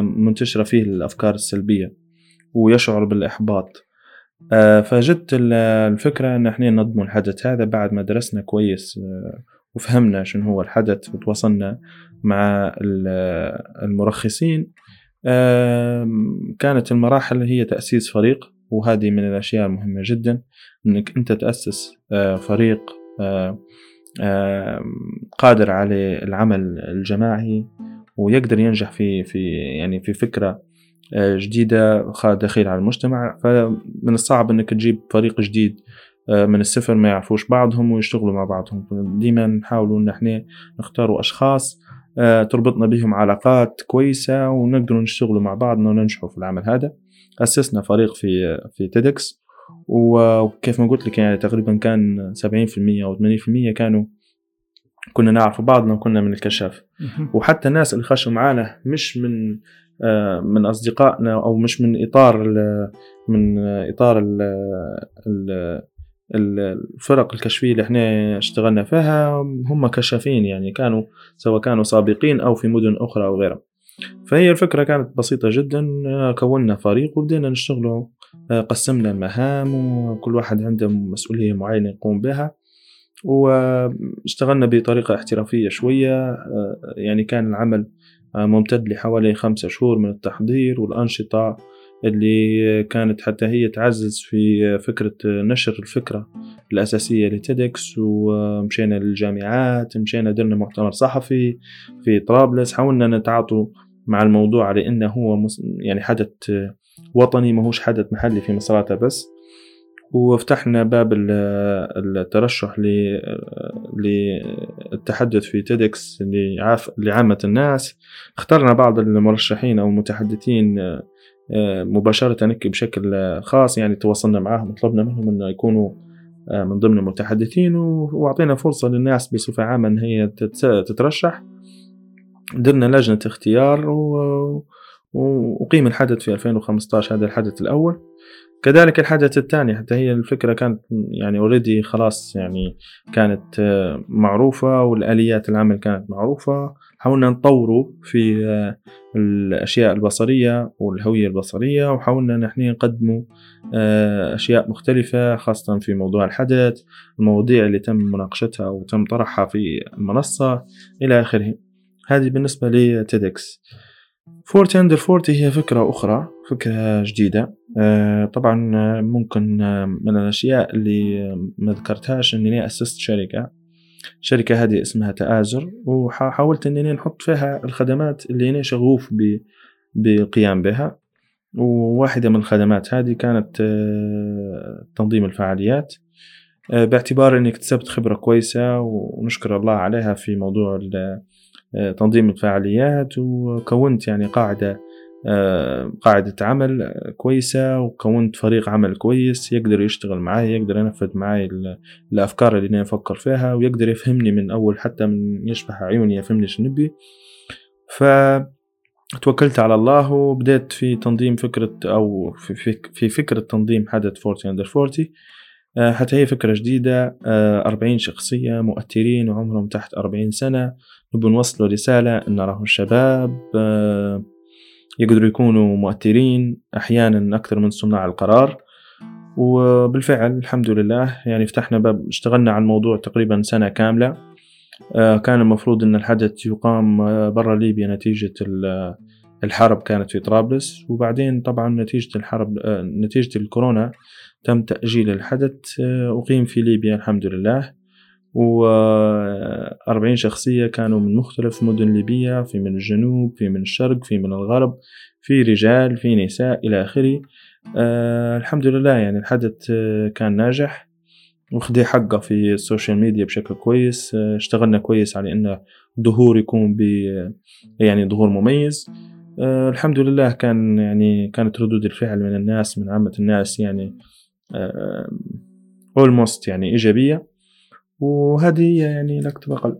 منتشرة فيه الأفكار السلبية ويشعر بالإحباط. فجدت الفكرة أن إحنا ننظم الحدث هذا بعد ما درسنا كويس وفهمنا شنو هو الحدث وتواصلنا مع المرخصين. كانت المراحل هي تأسيس فريق وهذه من الأشياء المهمة جدا أنك أنت تأسس آه، فريق آه، قادر على العمل الجماعي. ويقدر ينجح في في يعني في فكرة آه، جديدة دخيل على المجتمع. فمن الصعب أنك تجيب فريق جديد آه، من الصفر ما يعرفوش بعضهم ويشتغلوا مع بعضهم. ديما نحاولوا إن إحنا نختاروا أشخاص آه، تربطنا بهم علاقات كويسة ونقدروا نشتغلوا مع بعضنا وننجحوا في العمل هذا. أسسنا فريق في في تيدكس وكيف ما قلت لك يعني تقريبا كان 70% أو 80% كانوا كنا نعرف بعضنا وكنا من الكشاف وحتى الناس اللي خشوا معانا مش من آه، من أصدقائنا أو مش من إطار من إطار ال الفرق الكشفية اللي إحنا اشتغلنا فيها هم كشافين يعني كانوا سواء كانوا سابقين أو في مدن أخرى أو غيرها. فهي الفكرة كانت بسيطة جدا كونا فريق وبدينا نشتغلوا قسمنا المهام وكل واحد عنده مسؤولية معينة يقوم بها. واشتغلنا بطريقة احترافية شوية. يعني كان العمل ممتد لحوالي خمسة شهور من التحضير والأنشطة اللي كانت حتى هي تعزز في فكرة نشر الفكرة الأساسية لتيدكس ومشينا للجامعات مشينا درنا مؤتمر صحفي في طرابلس. حاولنا نتعاطوا مع الموضوع على إنه هو يعني حدث وطني ماهوش حدث محلي في مصراتة بس وفتحنا باب الترشح للتحدث في تيدكس لعامة الناس. اخترنا بعض المرشحين أو المتحدثين آه، مباشرة بشكل خاص يعني تواصلنا معهم وطلبنا منهم أنه يكونوا آه، من ضمن المتحدثين وأعطينا فرصة للناس بصفة عامة أن هي تترشح. درنا لجنة اختيار وأقيم الحدث في 2015 هذا الحدث الأول. كذلك الحدث الثاني حتى هي الفكرة كانت يعني already خلاص يعني كانت آه، معروفة والآليات العمل كانت معروفة. حاولنا نطوره في آه، الأشياء البصرية والهوية البصرية وحاولنا نحن نقدموا آه، أشياء مختلفة خاصة في موضوع الحدث المواضيع اللي تم مناقشتها وتم طرحها في المنصة إلى آخره. هذه بالنسبة ل TEDx. forty under forty هي فكرة أخرى فكرة جديدة. طبعا ممكن من الأشياء اللي ما ذكرتهاش أني أسست شركة. الشركة هذه اسمها تآزر وحاولت أني نحط فيها الخدمات اللي أنا شغوف بالقيام بها. وواحدة من الخدمات هذه كانت آه، تنظيم الفعاليات. آه، باعتبار أني اكتسبت خبرة كويسة ونشكر الله عليها في موضوع آه، تنظيم الفعاليات وكونت يعني قاعدة آه، قاعدة عمل كويسة وكونت فريق عمل كويس يقدر يشتغل معي يقدر ينفذ معي الأفكار اللي أنا أفكر فيها ويقدر يفهمني من أول حتى من يشبح عيوني يفهمني شو نبي. ف توكلت على الله وبدأت في تنظيم فكرة أو في, فكرة تنظيم حدث 40 أندر 40 حتى هي فكرة جديدة آه، أربعين شخصية مؤثرين وعمرهم تحت أربعين سنة. نبي نوصلوا رسالة أن راهو الشباب آه، يقدروا يكونوا مؤثرين أحيانا أكثر من صناع القرار. وبالفعل الحمد لله يعني فتحنا باب اشتغلنا على الموضوع تقريبا سنة كاملة. آه، كان المفروض أن الحدث يقام برا ليبيا نتيجة الحرب كانت في طرابلس. وبعدين طبعا نتيجة الحرب نتيجة الكورونا تم تأجيل الحدث. أقيم في ليبيا الحمد لله. وأربعين شخصية كانوا من مختلف مدن ليبيا في من الجنوب في من الشرق في من الغرب في رجال في نساء إلى آخره. أه الحمد لله يعني الحدث كان ناجح. وخدي حقه في ال social media بشكل كويس. آه، اشتغلنا كويس على إنه ظهور يكون ب يعني ظهور مميز. أه الحمد لله كان يعني كانت ردود الفعل من الناس من عامة الناس يعني almost يعني إيجابية. وهذه يعني لا اكتب أقل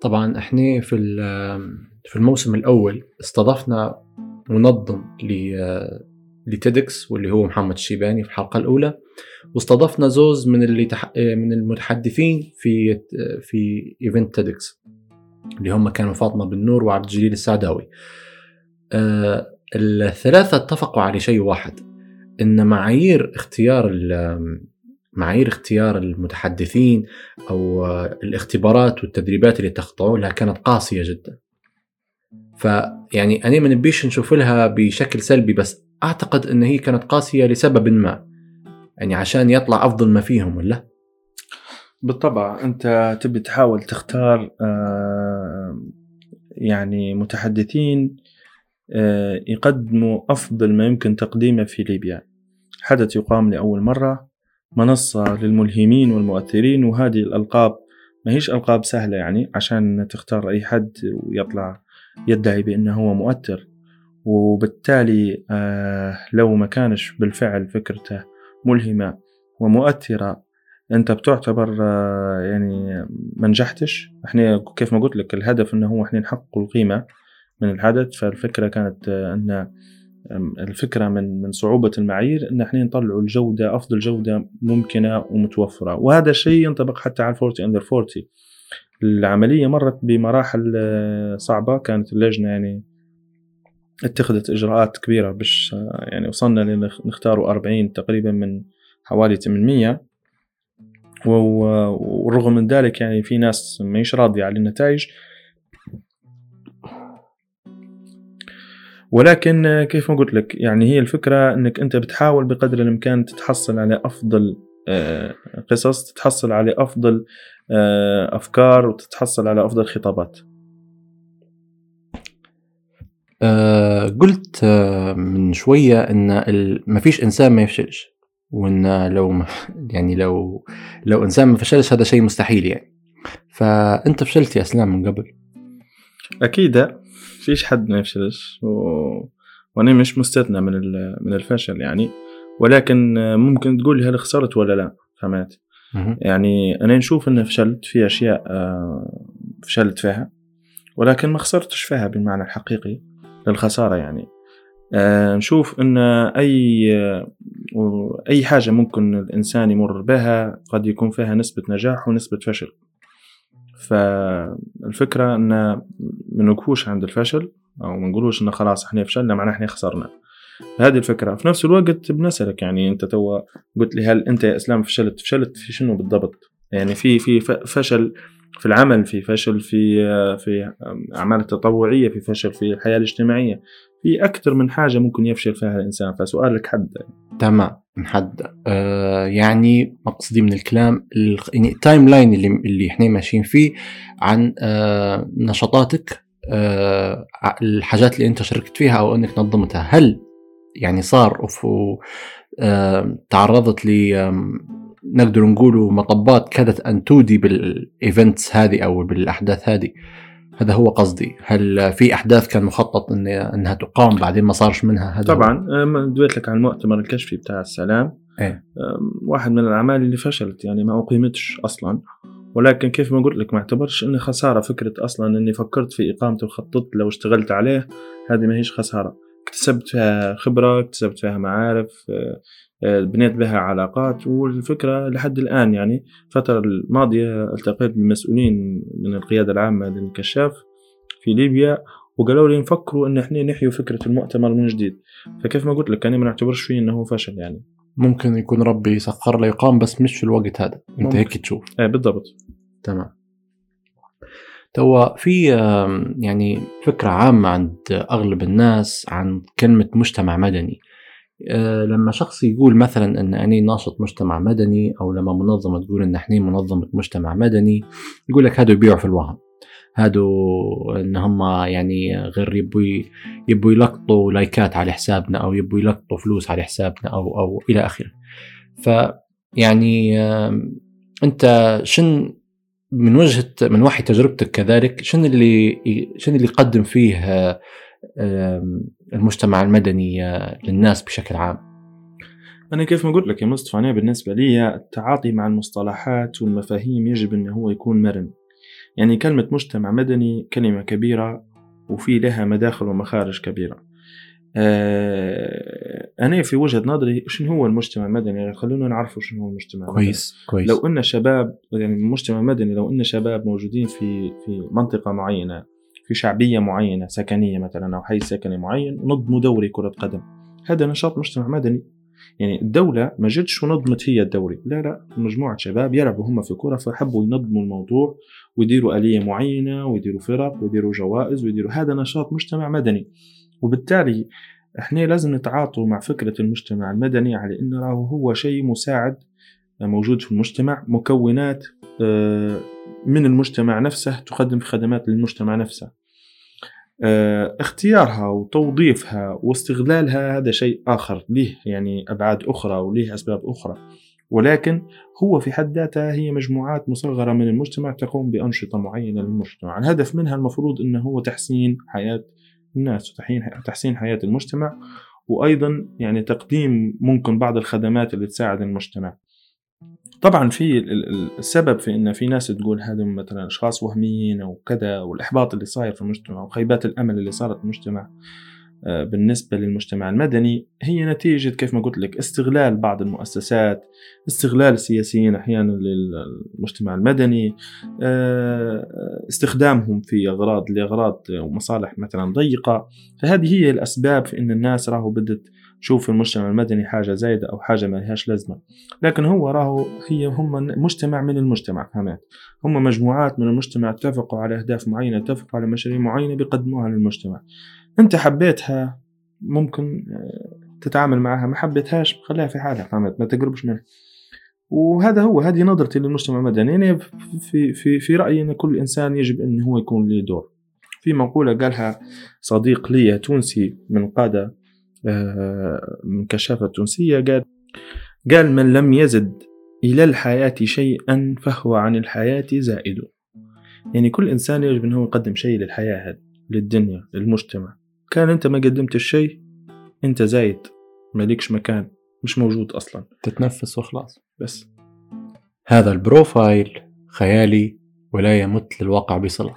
طبعا إحنا في في الموسم الأول استضفنا منظم ل TEDx واللي هو محمد الشيباني في الحلقة الأولى واستضفنا زوز من اللي تح... من المتحدثين في في event TEDx اللي هم كانوا فاطمة بن نور وعبد الجليل السعداوي. آه الثلاثة اتفقوا على شيء واحد إن معايير اختيار معايير اختيار المتحدثين أو الاختبارات والتدريبات اللي تخضعوا لها كانت قاسية جدا. فيعني أنا ما نبيش نشوف لها بشكل سلبي بس أعتقد إن هي كانت قاسية لسبب ما. يعني عشان يطلع أفضل ما فيهم ولا؟ بالطبع أنت تبي تحاول تختار آه، يعني متحدثين آه، يقدموا أفضل ما يمكن تقديمه في ليبيا. حدث يقام لأول مرة منصة للملهمين والمؤثرين وهذه الألقاب ما هيش ألقاب سهلة يعني عشان تختار أي حد ويطلع يدعي بأنه هو مؤثر. وبالتالي آه، لو ما كانش بالفعل فكرته ملهمة ومؤثرة أنت بتعتبر آه، يعني ما نجحتش إحنا كيف ما قلت لك الهدف إنه هو إحنا نحقق القيمة من الحدث فالفكرة كانت آه، ان الفكرة من من صعوبة المعايير إن إحنا نطلعوا الجودة أفضل جودة ممكنة ومتوفرة. وهذا الشيء ينطبق حتى على 40 اندر 40 العملية مرت بمراحل صعبة. كانت اللجنة يعني اتخذت إجراءات كبيرة باش يعني وصلنا لنختاروا 40 تقريبا من حوالي 800 ورغم من ذلك يعني في ناس مش راضية على النتائج. ولكن كيف ما قلت لك يعني هي الفكرة إنك أنت بتحاول بقدر الإمكان تتحصل على أفضل آه، قصص تتحصل على أفضل آه، أفكار وتتحصل على أفضل خطابات. آه قلت آه من شوية إن ما فيش إنسان ما يفشلش وإن لو يعني لو لو إنسان ما فشلش هذا شيء مستحيل يعني. فأنت فشلت يا إسلام من قبل؟ أكيد فيش حد ما يفشلش و... وأنا مش مستثنى من من الفشل يعني ولكن ممكن تقول هل خسرت ولا لا فهمت؟ يعني أنا نشوف إن فشلت في أشياء آه، فشلت فيها ولكن ما خسرتش فيها بالمعنى الحقيقي للخسارة يعني. آه نشوف أن أي أي حاجة ممكن الإنسان يمر بها قد يكون فيها نسبة نجاح ونسبة فشل. فالفكرة أن ما نوقفوش عند الفشل أو ما نقولوش أن خلاص إحنا فشلنا معناه إحنا خسرنا. هذه الفكرة. في نفس الوقت بنسألك يعني أنت تو قلت لي هل أنت يا إسلام فشلت؟ فشلت في شنو بالضبط؟ يعني في في فشل في العمل في فشل في في أعمال التطوعيه في فشل في الحياة الاجتماعية. في أكثر من حاجة ممكن يفشل فيها الإنسان فسؤالك حد؟ تمام نحد آه يعني مقصدي من الكلام يعني ال timeline اللي اللي إحنا ماشيين فيه عن آه نشاطاتك آه الحاجات اللي أنت شاركت فيها أو إنك نظمتها. هل يعني صار آه تعرضت ل نقدر نقول مطبات كادت أن تودي بال events هذه أو بالأحداث هذه؟ هذا هو قصدي. هل في أحداث كان مخطط إن إنها تقام بعدين ما صارش منها؟ هذا طبعا دويت لك عن المؤتمر الكشفي بتاع السلام. إيه؟ واحد من الأعمال اللي فشلت يعني ما أقيمتش أصلا. ولكن كيف ما قلت لك ما اعتبرش إني خسارة فكرة أصلا إني فكرت في اقامته وخططت له واشتغلت عليه. هذه ما هيش خسارة. اكتسبت فيها خبرة اكتسبت فيها معارف آه، بنيت بها علاقات والفكرة لحد الآن يعني الفترة الماضية التقيت بمسؤولين من القيادة العامة للكشاف في ليبيا وقالوا لي نفكروا إن إحنا نحيوا فكرة المؤتمر من جديد. فكيف ما قلت لك أنا ما نعتبرش فيه إنه فشل يعني. ممكن يكون ربي سخر له يقام بس مش في الوقت هذا. أنت ممكن. هيك تشوف. إيه بالضبط. تمام. توا في يعني فكرة عامة عند أغلب الناس عن كلمة مجتمع مدني. لما شخص يقول مثلا إن أني ناشط مجتمع مدني أو لما منظمة تقول إن إحنا منظمة مجتمع مدني يقول لك هادو يبيعوا في الوهم. هادو إن هم يعني غير يبوا يبوا يلقطوا لايكات على حسابنا أو يبوا يلقطوا فلوس على حسابنا أو أو إلى آخره. ف يعني أنت شن من وجهة من وحي تجربتك كذلك شنو اللي شنو اللي يقدم فيه آه، المجتمع المدني آه، للناس بشكل عام. أنا كيف ما قلت لك يا مصطفى أنا بالنسبة لي التعاطي مع المصطلحات والمفاهيم يجب أنه هو يكون مرن. يعني كلمة مجتمع مدني كلمة كبيرة وفي لها مداخل ومخارج كبيرة. آه، أنا في وجهة نظري شنو هو المجتمع المدني؟ يعني خلونا نعرفوا شنو هو المجتمع المدني. كويس. لو إن شباب يعني المجتمع المدني لو إن شباب موجودين في في منطقة معينة في شعبية معينة سكنية مثلا أو حي سكني معين نظموا دوري كرة قدم. هذا نشاط مجتمع مدني. يعني الدولة ما جتش ونظمت هي الدوري. لا لا مجموعة شباب يلعبوا هم في كرة فحبوا ينظموا الموضوع ويديروا آلية معينة ويديروا فرق ويديروا جوائز ويديروا هذا نشاط مجتمع مدني. وبالتالي إحنا لازم نتعاطوا مع فكرة المجتمع المدني على انه راهو هو شيء مساعد موجود في المجتمع مكونات آه، من المجتمع نفسه تقدم خدمات للمجتمع نفسه. آه، اختيارها وتوظيفها واستغلالها هذا شيء آخر له يعني أبعاد أخرى وله أسباب أخرى. ولكن هو في حد ذاتها هي مجموعات مصغرة من المجتمع تقوم بأنشطة معينة للمجتمع. الهدف منها المفروض أنه هو تحسين حياة الناس وتحسين تحسين حياة المجتمع وأيضا يعني تقديم ممكن بعض الخدمات اللي تساعد المجتمع. طبعا في ال- ال- السبب في إن في ناس تقول هذا مثلا أشخاص وهميين أو كذا والإحباط اللي صاير في المجتمع وخيبات الأمل اللي صارت في المجتمع آه، بالنسبة للمجتمع المدني هي نتيجة كيف ما قلت لك استغلال بعض المؤسسات استغلال السياسيين أحيانا للمجتمع المدني آه، استخدامهم في أغراض لأغراض ومصالح مثلا ضيقة. فهذه هي الأسباب في أن الناس راهو بدت تشوف المجتمع المدني حاجة زايدة أو حاجة ما لهاش لازمة. لكن هو راهو هي هم مجتمع من المجتمع فهمت؟ هم مجموعات من المجتمع اتفقوا على أهداف معينة اتفقوا على مشاريع معينة بيقدموها للمجتمع. أنت حبيتها ممكن آه، تتعامل معها ما حبيتهاش خليها في حالها فهمت؟ ما تقربش منها. وهذا هو هذه نظرتي للمجتمع المدني. يعني في في في رأيي أن كل إنسان يجب أن هو يكون له دور. في مقولة قالها صديق لي تونسي من قادة من كشافه تونسية قال قال من لم يزد إلى الحياة شيئا فهو عن الحياة زائد. يعني كل إنسان يجب أنه يقدم شيء للحياة هذه للدنيا للمجتمع. كان أنت ما قدمت الشيء أنت زايد مالكش مكان مش موجود أصلا. تتنفس وخلاص. بس. هذا البروفايل خيالي ولا يمت للواقع بصلة.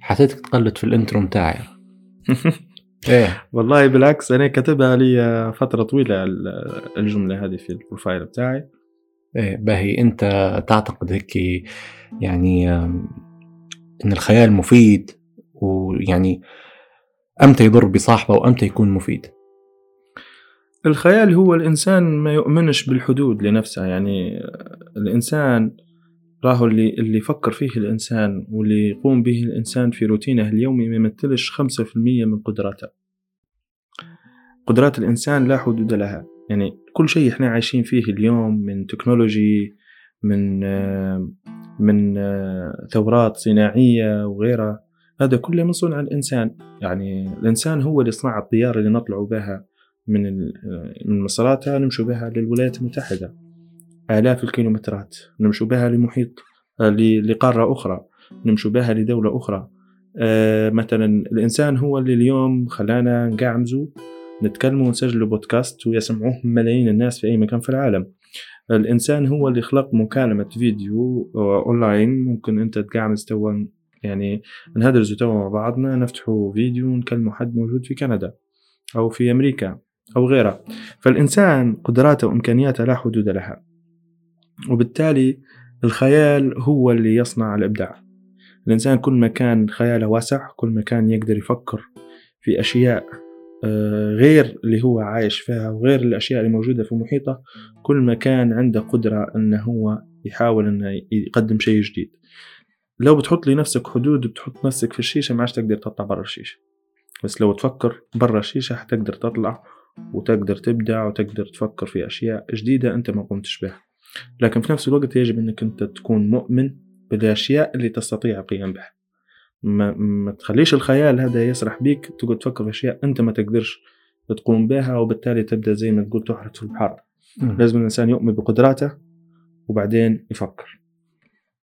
حسيتك تقلد في ال intro متاعي. إيه. والله بالعكس أنا كاتبها لي فترة طويلة ال- الجملة هذه في ال profile بتاعي. إيه باهي. أنت تعتقد هيك يعني إن الخيال مفيد؟ ويعني أمتى يضر بصاحبه وأمتى يكون مفيد؟ الخيال هو الإنسان ما يؤمنش بالحدود لنفسه. يعني الإنسان راهو اللي اللي يفكر فيه الإنسان واللي يقوم به الإنسان في روتينه اليومي ما يمثلش 5% من قدراته. قدرات الإنسان لا حدود لها. يعني كل شيء إحنا عايشين فيه اليوم من تكنولوجي من من ثورات صناعية وغيرها هذا كله من صنع الإنسان. يعني الإنسان هو اللي صنع الطيارة اللي نطلعوا بها من من مصراتها نمشوا بها للولايات المتحدة. آلاف الكيلومترات. نمشوا بها لمحيط آه، لقارة أخرى. نمشوا بها لدولة أخرى. آه، مثلا الإنسان هو اللي اليوم خلانا نقعمزوا نتكلموا ونسجلوا بودكاست ويسمعوه ملايين الناس في أي مكان في العالم. الإنسان هو اللي خلق مكالمة فيديو آه، أونلاين. ممكن أنت تقعمز توا يعني نهدرزوا توا مع بعضنا نفتحوا فيديو ونكلموا حد موجود في كندا أو في أمريكا أو غيرها فالإنسان قدراته وإمكانياته لا حدود لها. وبالتالي الخيال هو اللي يصنع الإبداع. الإنسان كل ما كان خياله واسع كل ما كان يقدر يفكر في أشياء آه، غير اللي هو عايش فيها وغير الأشياء اللي موجودة في محيطه كل ما كان عنده قدرة أنه هو يحاول أنه يقدم شيء جديد. لو بتحط لنفسك حدود وبتحط نفسك في الشيشة ما عادش تقدر تطلع برا الشيشة. بس لو تفكر برا الشيشة حتقدر تطلع وتقدر تبدع وتقدر تفكر في أشياء جديدة أنت ما قمتش بها. لكن في نفس الوقت يجب أنك أنت تكون مؤمن بالأشياء اللي تستطيع القيام بها. ما, ما تخليش الخيال هذا يسرح بيك تقعد تفكر في أشياء أنت ما تقدرش تقوم بها وبالتالي تبدأ زي ما تقول تحرق في البحر لازم الإنسان يؤمن بقدراته وبعدين يفكر.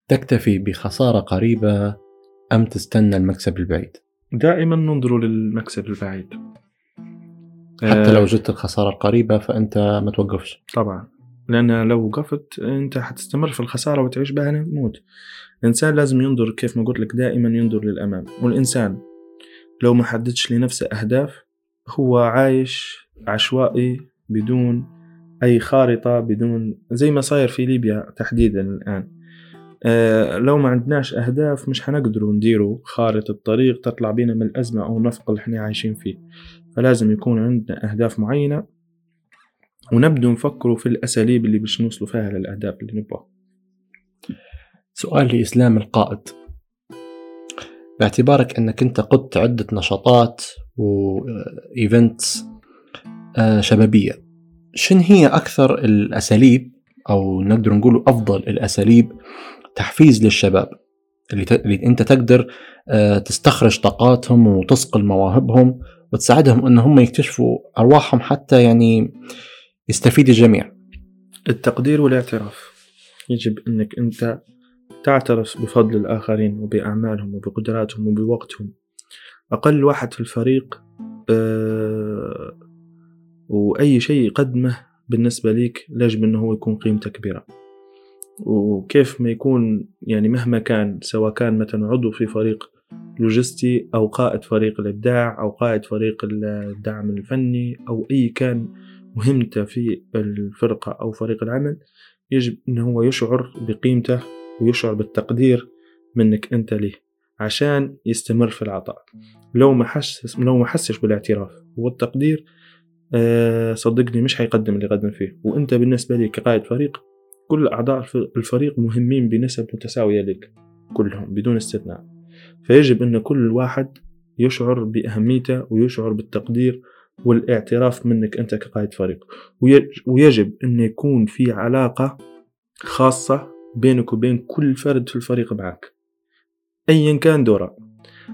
تكتفي بخسارة قريبة أم تستنى المكسب البعيد؟ دائما ننظر للمكسب البعيد. حتى لو آه، جدت الخسارة القريبة فأنت ما توقفش. طبعا. لأن لو وقفت أنت حتستمر في الخسارة وتعيش بها للموت الإنسان لازم ينظر كيف ما قلت لك دائما ينظر للأمام. والإنسان لو ما حددش لنفسه أهداف هو عايش عشوائي بدون أي خارطة بدون زي ما صاير في ليبيا تحديدا الآن. آه لو ما عندناش أهداف مش حنقدروا نديروا خارطة طريق تطلع بينا من الأزمة أو النفق اللي إحنا عايشين فيه. فلازم يكون عندنا أهداف معينة ونبدو نفكروا في الأساليب اللي باش نوصلوا فيها للأهداف اللي نبغاها سؤال لإسلام القائد باعتبارك أنك أنت قدت عدة نشاطات وإيفنتس شبابية شن هي أكثر الأساليب أو نقدر نقول أفضل الأساليب تحفيز للشباب اللي. اللي أنت تقدر آه، تستخرج طاقاتهم وتصقل مواهبهم وتساعدهم أن هم يكتشفوا أرواحهم حتى يعني يستفيد الجميع. التقدير والاعتراف. يجب أنك أنت تعترف بفضل الآخرين وبأعمالهم وبقدراتهم وبوقتهم. أقل واحد في الفريق أه وأي شيء يقدمه بالنسبة ليك يجب أنه هو يكون قيمته كبيرة. وكيف ما يكون يعني مهما كان سواء كان مثلا عضو في فريق لوجستي أو قائد فريق الإبداع أو قائد فريق الدعم الفني أو أي كان مهمته في الفرقة أو فريق العمل يجب أنه هو يشعر بقيمته ويشعر بالتقدير منك أنت ليه عشان يستمر في العطاء. لو ما حسش لو ما حسش بالاعتراف والتقدير آه صدقني مش حيقدم اللي قدم فيه. وأنت بالنسبة لي كقائد فريق كل أعضاء الفريق مهمين بنسب متساوية لك كلهم بدون استثناء. فيجب أن كل واحد يشعر بأهميته ويشعر بالتقدير والاعتراف منك أنت كقائد فريق. ويجب أن يكون في علاقة خاصة بينك وبين كل فرد في الفريق معك. أيا كان دوره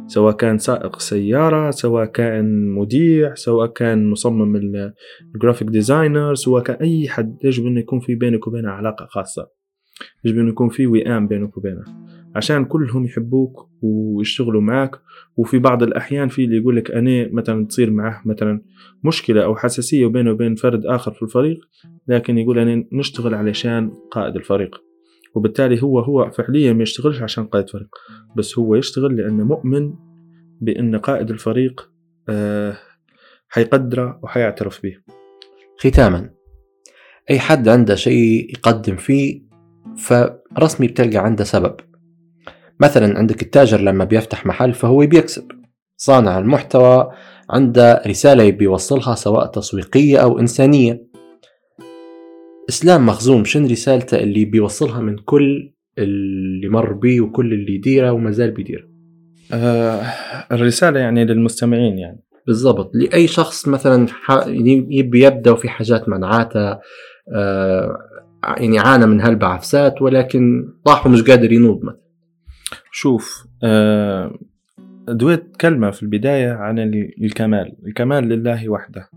سواء كان سائق سيارة سواء كان مذيع سواء كان مصمم ال graphic designer سواء كان أي حد يجب أن يكون في بينك وبينه علاقة خاصة. يجب أن يكون في وئام بينك وبينه. عشان كلهم يحبوك ويشتغلوا معك وفي بعض الأحيان في اللي يقول لك أنا مثلا تصير معه مثلا مشكلة أو حساسية بينه وبين فرد آخر في الفريق لكن يقول أنا نشتغل علشان قائد الفريق. وبالتالي هو هو فعليا ما يشتغلش عشان قائد فريق بس هو يشتغل لأنه مؤمن بأن قائد الفريق آه حيقدره وحيعترف به. ختاما أي حد عنده شيء يقدم فيه فرسمي بتلقى عنده سبب. مثلا عندك التاجر لما بيفتح محل فهو بيكسب. صانع المحتوى عنده رسالة يبي يوصلها سواء تسويقية أو إنسانية. إسلام مخزوم شن رسالته اللي بيوصلها من كل اللي مر بيه وكل اللي يديره وما زال بيديره؟ آه الرسالة يعني للمستمعين يعني. بالضبط. لأي شخص مثلا يبي يبدأ وفي حاجات منعاته آه يعني عانى من هالبعثات ولكن طاح ومش قادر ينوض مثلا. شوف آه دويت كلمة في البداية عن الكمال الكمال لله وحده.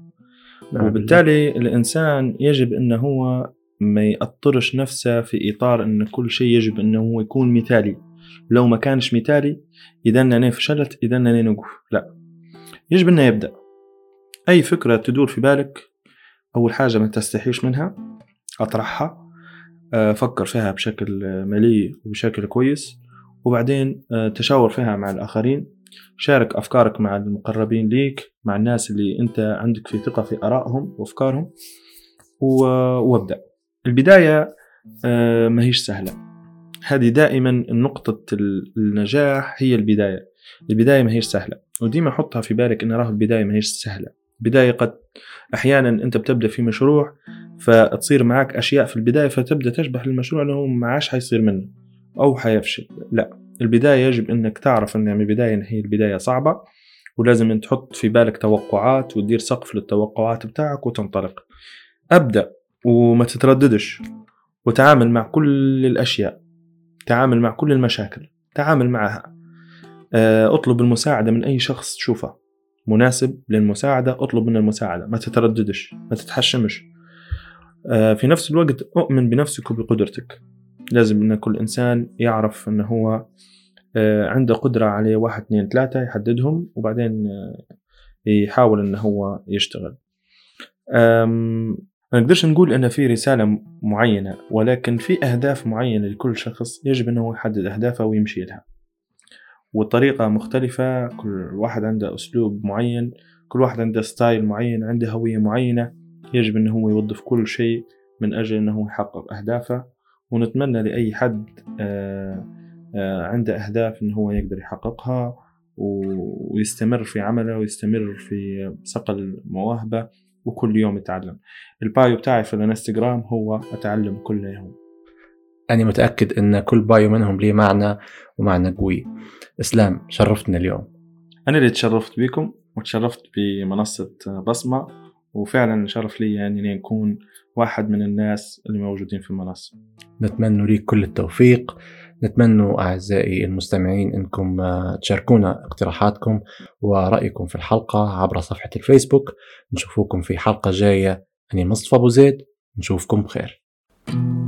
نعم وبالتالي الإنسان يجب أنه هو ما يأطرش نفسه في إطار أن كل شيء يجب أنه هو يكون مثالي. لو ما كانش مثالي إذا أنا فشلت إذا أنا نوقف لا. يجب أنه يبدأ. أي فكرة تدور في بالك أول حاجة ما تستحيش منها أطرحها آه، فكر فيها بشكل مليء وبشكل كويس. وبعدين آه، تشاور فيها مع الآخرين. شارك أفكارك مع المقربين ليك مع الناس اللي أنت عندك في ثقة في آرائهم وأفكارهم. وابدأ. البداية آه، ما هيش سهلة. هذه دائما نقطة النجاح هي البداية. البداية ما هيش سهلة. وديما حطها في بالك أن راه البداية ما هيش سهلة. البداية قد أحيانا أنت بتبدأ في مشروع فتصير معك أشياء في البداية فتبدأ تشبه المشروع أنه ما عادش حيصير منه. أو حيفشل. لا البداية يجب أنك تعرف أن البداية هي البداية صعبة ولازم أن تحط في بالك توقعات وتدير سقف للتوقعات بتاعك وتنطلق. أبدأ وما تترددش وتعامل مع كل الأشياء تعامل مع كل المشاكل تعامل معها. آه، اطلب المساعدة من أي شخص تشوفه. مناسب للمساعدة اطلب منه المساعدة. ما تترددش ما تتحشمش. آه، في نفس الوقت أؤمن بنفسك وبقدرتك. لازم أن كل إنسان يعرف أنه هو آه، عنده قدرة عليه واحد اثنين ثلاثة يحددهم وبعدين آه، يحاول أنه هو يشتغل. ما نقدرش نقول أن في رسالة معينة ولكن في أهداف معينة لكل شخص يجب أنه يحدد أهدافه ويمشي لها. والطريقة مختلفة كل واحد عنده أسلوب معين كل واحد عنده style معين عنده هوية معينة يجب أنه هو يوظف كل شيء من أجل أنه يحقق أهدافه. ونتمنى لأي حد آه، آه، عنده أهداف أنه هو يقدر يحققها ويستمر في عمله ويستمر في صقل مواهبه وكل يوم يتعلم. ال bio بتاعي في الانستغرام هو أتعلم كل يوم. أنا متأكد أن كل bio منهم ليه معنى ومعنى قوي. إسلام شرفتنا اليوم. أنا اللي تشرفت بكم وتشرفت بمنصة بصمة وفعلا شرف لي يعني إني اكون واحد من الناس اللي موجودين في المنصة. نتمنى ليك كل التوفيق. نتمنى أعزائي المستمعين أنكم آه، تشاركونا اقتراحاتكم ورأيكم في الحلقة عبر صفحة الفيسبوك. نشوفكم في حلقة جاية. أنا مصطفى أبو زيد. نشوفكم بخير. thank you